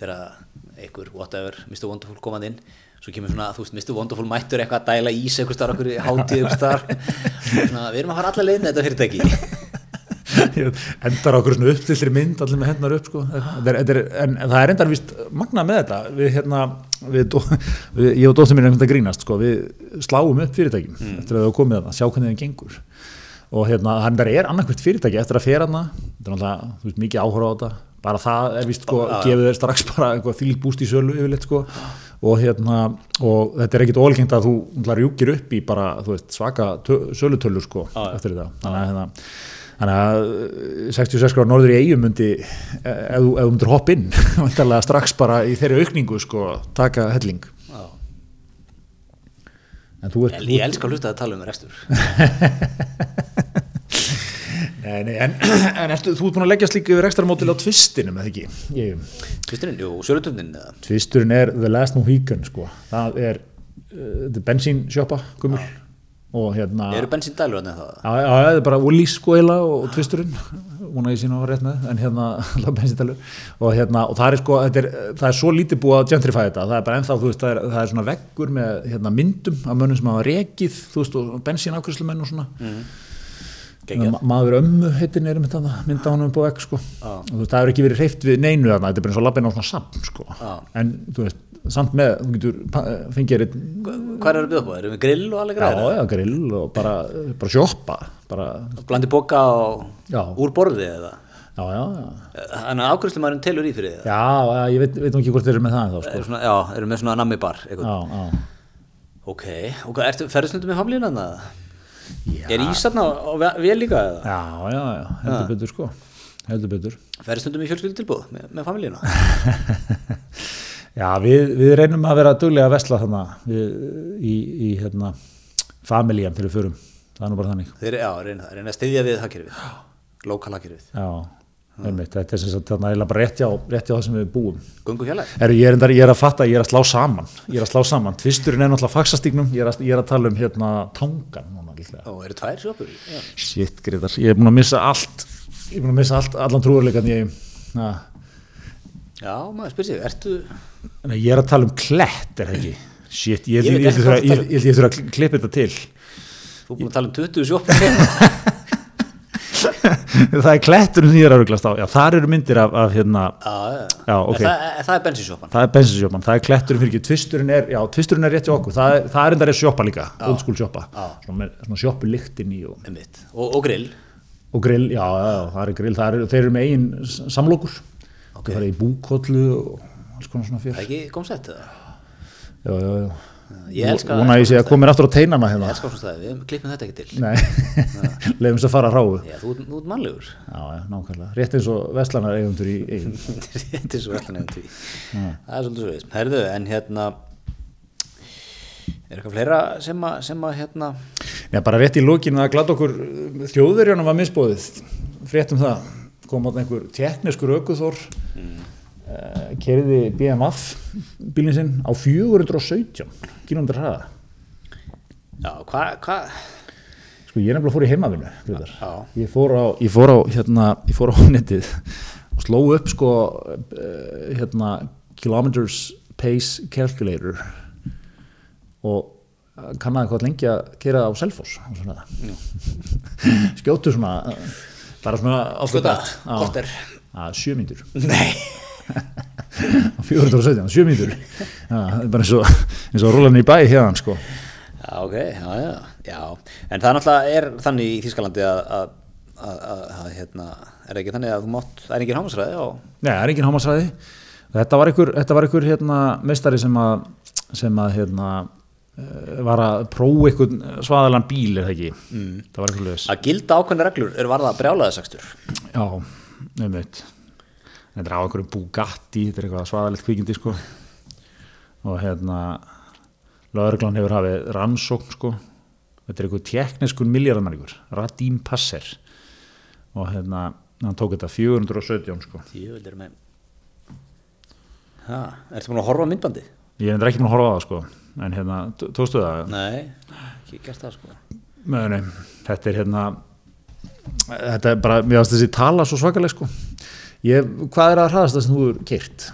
þegar einhver whatever, Mr. Wonderful komað inn svo kemur svona, þú veist, Mr. Wonderful mættur eitthvað að dæla ís eitthvað starf okkur hátíð eitthvað starf svona, við erum að fara alla leiðin þetta fyrirtæki
endar okkur svona uppstillri mynd allir með hendnar upp sko. þetta er, er, en það er endar vist magnað með þetta við, hérna, við, við, ég og dóttir mín er einhvern veginn að grínast sko. við sláum upp fyrirtækjum eftir að það komið þarna, sjá hvernig þeim gengur og hérna, hann er annarkvæmt fyrirtæki eftir að fera bara það er vist sko,
já.
gefið þeir strax bara þýl búst í sölu yfirleitt sko og hérna, og þetta er ekkit ólgengt að þú rjúkir upp í bara veist, svaka tö, sölutölur sko
já.
eftir þetta, þannig að hérna Þannig að eh, 66 gráður norður í eigum myndi, eh, ef þú myndir hopp inn, strax bara í þeirri aukningu sko, taka helling.
Já.
En þú ert,
ég, ég elska að hlusta að tala um restur
nei, nei, en, en ertu, þú ert búin að leggja slíku yfir ekstra mótil á tvistinum, eða ekki?
Tvisturinn, jú, sölutöfnin eða?
Tvisturinn er The Last Mohican, sko. Það er, uh, þetta bensínsjoppa, gummul. Og hérna...
eru bensíndælur hann eða það
Já, það er bara Woolies sko eila og tvisturinn. Vona ég sína á rétt með, en hérna bensítalur og hérna, og það er sko er, það er svo lítið búið að gentrify þetta það er bara ennþá, þú veist, það er, það er svona veggur með hérna, myndum af mönnum sem hafa rekið þú veist, og bensínafkvæslumenn og svona
Geggjað.
Ma maður ömmu heitin er mynd á hann upp á vegg sko. veist, það hefur ekki verið hreift við neinu þarna, þetta er bara eins og lappin á svona samt sko.
Já.
en þú veist, samt með þú getur fengið einn
Hvað er að bjóða upp á? Erum við grill og alveg
já,
græður?
já, grill og bara, bara sjoppa bara,
Blandi boka og
Já.
úr borði eða?
já, já, já
Þannig að ákvæmstumæðurinn telur í fyrir það?
Já, já, ég veit, veit nú ekki hvort þeir eru með það þá, sko.
Er svona, já, erum með svona nammi bar eitthvað.
Já, já.
Ok, og hvað, ertu ferðstundum með famlíðan það?
Já.
Er Ísarna á ve- vel líka eða?
Já, já, já, heldur betur, sko. Heldur betur.
Ferðstundum í fjölskyldu tilbúð með, með famlíðina?
Já, við, við reynum að vera duglega að vesla þarna við, í, í, hérna, familjan til við förum. Það er nú bara þannig.
Þeir, já, reyna, reyna að styðja við hagkerfið, lokal hagkerfið.
Já, einmitt, þetta er sem sagt þarna bara rétt hjá, rétt hjá það sem við búum. Heru, ég, er endar, ég er að fatta, ég er að slá saman. Ég er að slá saman. Tvisturinn er náttúrulega faxastíknum, ég er að, ég er að tala um hérna tangan líklega.
Ó, eru tvær sjópur? Já.
Shit, Gretar, ég er búin að missa allt ég er búin að missa allt, allan trúarleikan ég, na,
Já, maður spyr sig, ertu...
Nei, ég er að tala um klett, er það ekki Shit, ég
um.
þurfa að klippa þetta til
Þú er búin að tala um 20 sjópur?
Það er kletturinn sem ég er að ruglast á Já, þar eru myndir af, af hérna
Já, já.
Já, ok.
En Það, það er bensinsjópan.
Það er bensinsjópan, það er kletturinn fyrir ekki Tvisturinn er, já, tvisturinn er rétt hjá okkur Það er, það er enda rétt sjoppa líka, old school sjoppa
Já.
Svona, svona sjoppu lyktin í og.
Og, og grill.
og grill, já, það er grill það er, Þeir eru með eigin s- samlokur
Ok.
Það er í búkollu og alls konar svona
Það
fyrir
er ekki komsett eða?
Já, já, já
Ég elska
Vona að ég sé að koma mér aftur á teinana
Ég
hérna
elska svona staði, við klippum þetta ekki til.
Nei, leiðum þess að fara ráðu
Já, þú, ert- þú ert mannlegur.
Já, já, nákvæmlega, rétt eins og vestlanar eigendur í eigin
Þetta er svo veltan eftir því. Það er svolítið svo veist. Herðu, en hérna, er eitthvað fleira sem að, sem að hérna,
Nei, bara rétt í lókinu að glada okkur þjóðverjana var misbóðið fréttum það, kom átt einhver tekniskur aukuþór mm. Uh, kerði BMF bílinn sinn á 417 km hraða
já, hvað, hvað,
sko ég er nefnilega fór í.
Já.
ég fór á, ég fór á hérna, ég fór á netið og sló upp sko uh, hérna kilometers pace calculator og uh, kannaði hvað lengi að kera á Selfoss og svona skjótu svona bara svona á
Skjóta,
Já.
korter.
að sjö mínútur
nei,
417, sjö mínútur. Já, það er bara eins og, og rúlan í bæ hérna sko.
Já, ok, já, já, já, en það náttúrulega er þannig í Þískalandi að, að, að, að, hérna, er ekki þannig að þú mátt, það er ekki hámasræði á
Nei, það er engin hámasræði þetta var einhver, þetta var einhver hérna, meistari sem að, sem að hérna, eh, var að prófa einhvern svaðalan bíl er það ekki? Mm. það
að gilda ákveðna reglur er varða brjálaðisakstur
Já, nefnveit þetta er á einhverjum Bugatti þetta er eitthvað svaðalegt kvikindi sko. Og hérna lögreglan hefur hafið rannsókn sko. Þetta er einhver tekniskun miljardamæringur Radim Passer. Og hérna hann tók þetta 417 sko.
Jöfnir með Ha, ertu búin að horfa myndbandi?
ég er ekki búin að horfa á það sko. En hérna, tó- tókstu það?
Nei, ekki gert það sko.
Nei, nei, þetta er hérna þetta er bara, mér finnst þessi tala svo svakaleg sko ég, hvað er að hraðast það sem þú er keirt?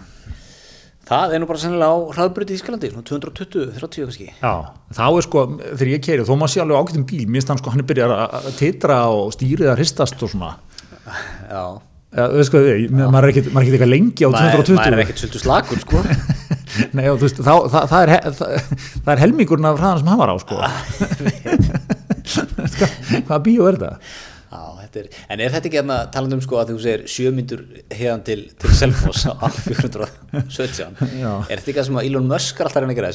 Það er nú bara sennilega á hraðbrytti í Ískalandi, 220, 30 kannski.
Já, þá er sko, þegar ég keiri þó maður sé alveg ágættum bíl, mér finnst hann sko hann er byrjað að titra og stýrið að hristast og svona,
Já,
ja, veist hvað við maður er ekkert er eitthvað lengi á
maður,
220
maður er ekkert svolítið slagur sko.
Nei, já, þú veist, þá, það, það, er, það, það er helmingurinn af hraðan sem hann var á sko. Hvaða bíó er þetta?
Já, þetta er, en er þetta ekki hérna talandi um sko að þú segir sjömyndur hefðan til, til Selfoss á 417
Já.
er þetta ekki það sem að Elon Musk er alltaf að reyna að gera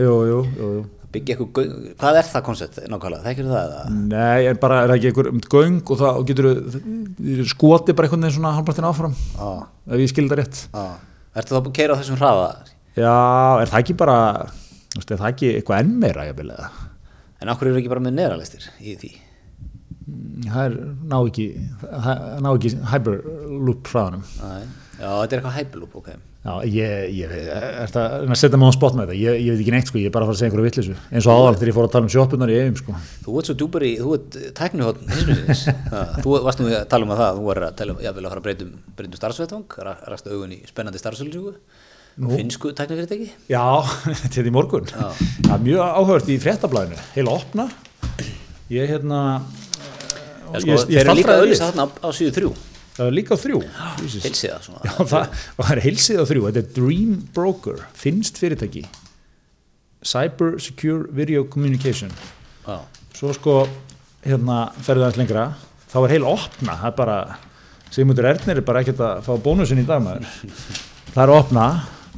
Jú, jú, jú, jú
byggja eitthvað, hvað er það koncept nákvæmlega, þekkir það eða?
Nei, en bara er það ekki einhver um göng og það getur skoti bara einhvern veginn svona halvpartin áfram
Já,
ef ég skilda rétt
já, ertu þá að keira á þessum hraða?
Já, er það ekki bara er það ekki eitthvað enn meira
En okkur eru ekki bara með neðralistir í því?
Það er ná ekki ná ekki hyperloop hraðanum.
Já, þetta er eitthvað hyperloop, ok.
Já, ég, ég er það að setja mig á spott með þetta, ég, ég veit ekki neitt sko, ég er bara að fara að segja einhverju vittlisu, eins og áðan þegar ég fór að tala um sjópunar í eigum sko.
Þú ert svo djúpar í, þú ert tæknihotn þú varst nú að tala um að það, þú var að tala um, ég vil að fara að breytum, breytum starfsvettvang, ræksta augun í spennandi starfsöldsöku, finsku tæknifyrirtæki.
Já, þetta er í morgun.
Já.
Já, mjög áhört í fréttablaðinu. Heila opna. Ég hérna Ég,
sko,
ég
þeir eru líka auðvisa þarna á, síðu þrjú,
það er líka á þrjú.
Svona.
Já, það, það er heilsið á þrjú. Þetta er Dream Broker, finnst fyrirtæki. Cyber Secure Video Communication.
Já,
svo sko hérna ferðu aðeins lengra. Þá er heil opna. Það er bara, Sigmundur Ernir er bara ekkert að fá bónusin í dag maður. Það er opna,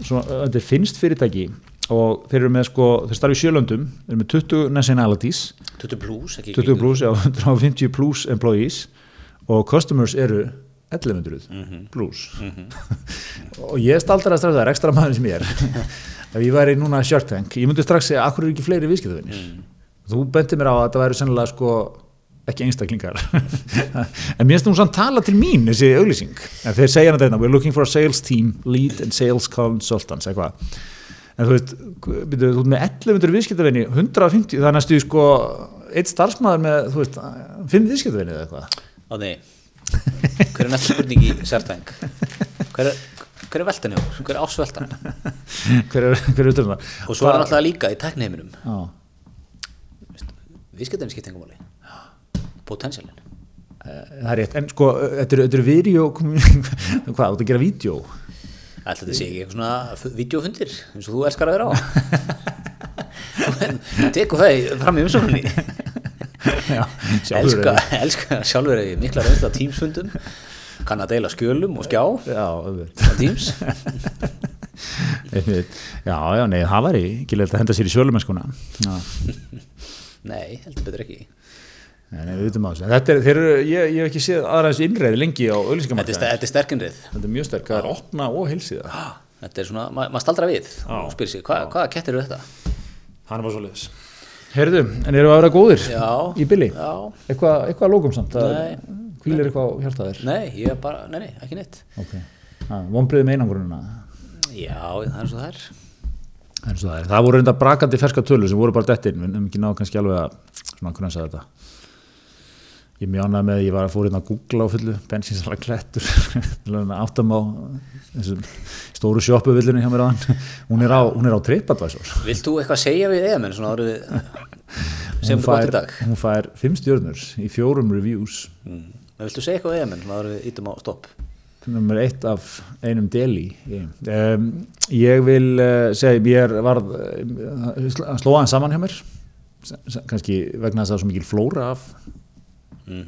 svo, þetta er finnst fyrirtæki og þeir eru með sko, þeir starfi í sjölöndum þeir eru með 20 nationalities.
20 plus, ekki
20 plus, já, 150 plus employees. Og customers eru 1100 plus. Og ég staldar að strax það er ekstra maður sem ég er. Ef ég væri núna Tank, ég myndi strax segja akkur er ekki fleiri viðskiptafinir þú benti mér á að þetta væri sennilega sko ekki einstaklingar. En mér finnst þú samt tala til mín þessi auglýsing, en þeir segja þetta we're looking for a sales team, lead and sales consultants, eitthvað en þú veist, þú ert með 1100 viðskiptafinni 150, það er næstu sko eitt starfsmæður með, þú veist 5 viðskiptafinni eða eitthvað
Á nei, hver er næsta spurning í Sertang? Hver er, hver er veltan hjá? Hver er ásveltan?
hver er, hver er utan það
Og svo er hann alltaf líka í tækniheiminum,
Já.
viðskiptæmi skipt engum máli. Potentialin.
það er rétt, en sko þetta eru- þetta eru video hvað, þú ert að gera vídeo
Ætla þetta sé ekki eitthvað svona videofundir eins og þú elskar að vera á? Teku það fram í umsókninni.
Já, sjálfur
elska, elska sjálfur er ég mikla reynsla á tímsfundum kann að deila skjölum og skjá
Já, já, já, nei, það væri ekki leitt að henda sér í sjölumennskuna Já,
Nei, heldur betur ekki
nei, nei, við vitum á þessu Þetta er, eru, ég, ég hef ekki séð aðra þessu innreið lengi á
Þetta er,
auðlýsingamarkaði
ste- þetta er sterkinrið
Þetta er mjög sterk, það er opna og heilsíða.
Þetta er svona, ma maður staldra við
Já.
og spyrir hva, hvaða kettir eru þetta?
Það er bara svo leiðis Herðu, en eru að vera góðir
Já,
í billi?
Já,
Eitthvað eitthva að lókum samt?
Nei.
Hvílir eitthvað á hjartaðir?
nei, ég er bara, nei, nei, ekki neitt.
Ok, vonbriðið með einangrunina?
Já, það er svo
svo það það voru reynda brakandi ferska tölur sem voru bara dettin, við hefum ekki náðu kannski alveg að svona grönsa þetta. Ég mjánaði með, ég var að fóra hérna að googla á fullu, bensinsalega klettur, áttam á stóru sjoppuvillinu hjá mér aðan, hún er á, á TripAdvisor.
Vilt þú eitthvað segja við eðamenn svona árið sem þú gott í dag?
hún fær fimm stjörnur í fjórum reviews,
Mm. Viltu segja eitthvað við eðamenn svona árið ítum á stopp?
nummer eitt af einum deli. Um, ég vil uh, segja, mér var, uh, slóða hann saman hjá mér, kannski vegna þess að það er svo mikil flóra af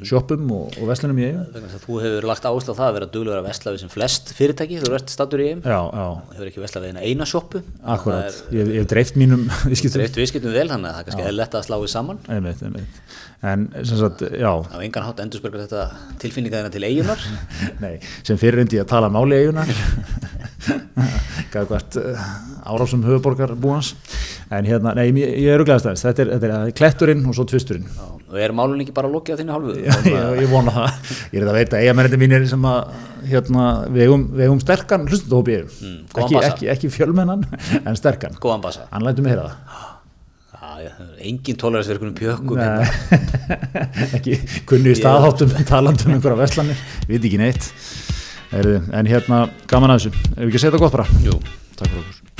sjoppum og, og veslunum í eigum
þú hefur lagt áherslu á það að vera duglegur að vesla við sem flest fyrirtæki, þú ert stattur í
já, já,
hefur ekki veslað við eina eina sjoppu.
Akkurat. Ég, ég hef dreift mínum viðskiptum.
Dreift viðskiptum vel þannig að það er kannski eðlilegt að slá við saman.
Einmitt, einmitt. en sem sagt, já.
Á engan hátt endurspörgar þetta tilfinningaðina til eigunar
nei, sem fyrir undi að tala máli eigunar gæðkvært árásum höfuborgar búans en hérna, nei, ég, ég er auðvitað stæðist þetta er, þetta er kletturinn og svo tvisturinn.
Já, og er málun ekki bara að lokja á þinni hálfu?
Ég, ég vona það, ég er að veita eigamennandi mínir sem að hérna, vegum, vegum sterkan hlustundahópi
Mm,
ekki, ekki, ekki fjölmennan en sterkan, hann lætur mig heyra það.
Já, já, engin tólaræsverkunum pjökkum
Nei, ekki kunni í staðháttum talandum um einhverja veslanir, veit ekki neitt en hérna gaman að þessu, ef við ekki að segja þetta gott bara?
Jú
takk fyrir okkur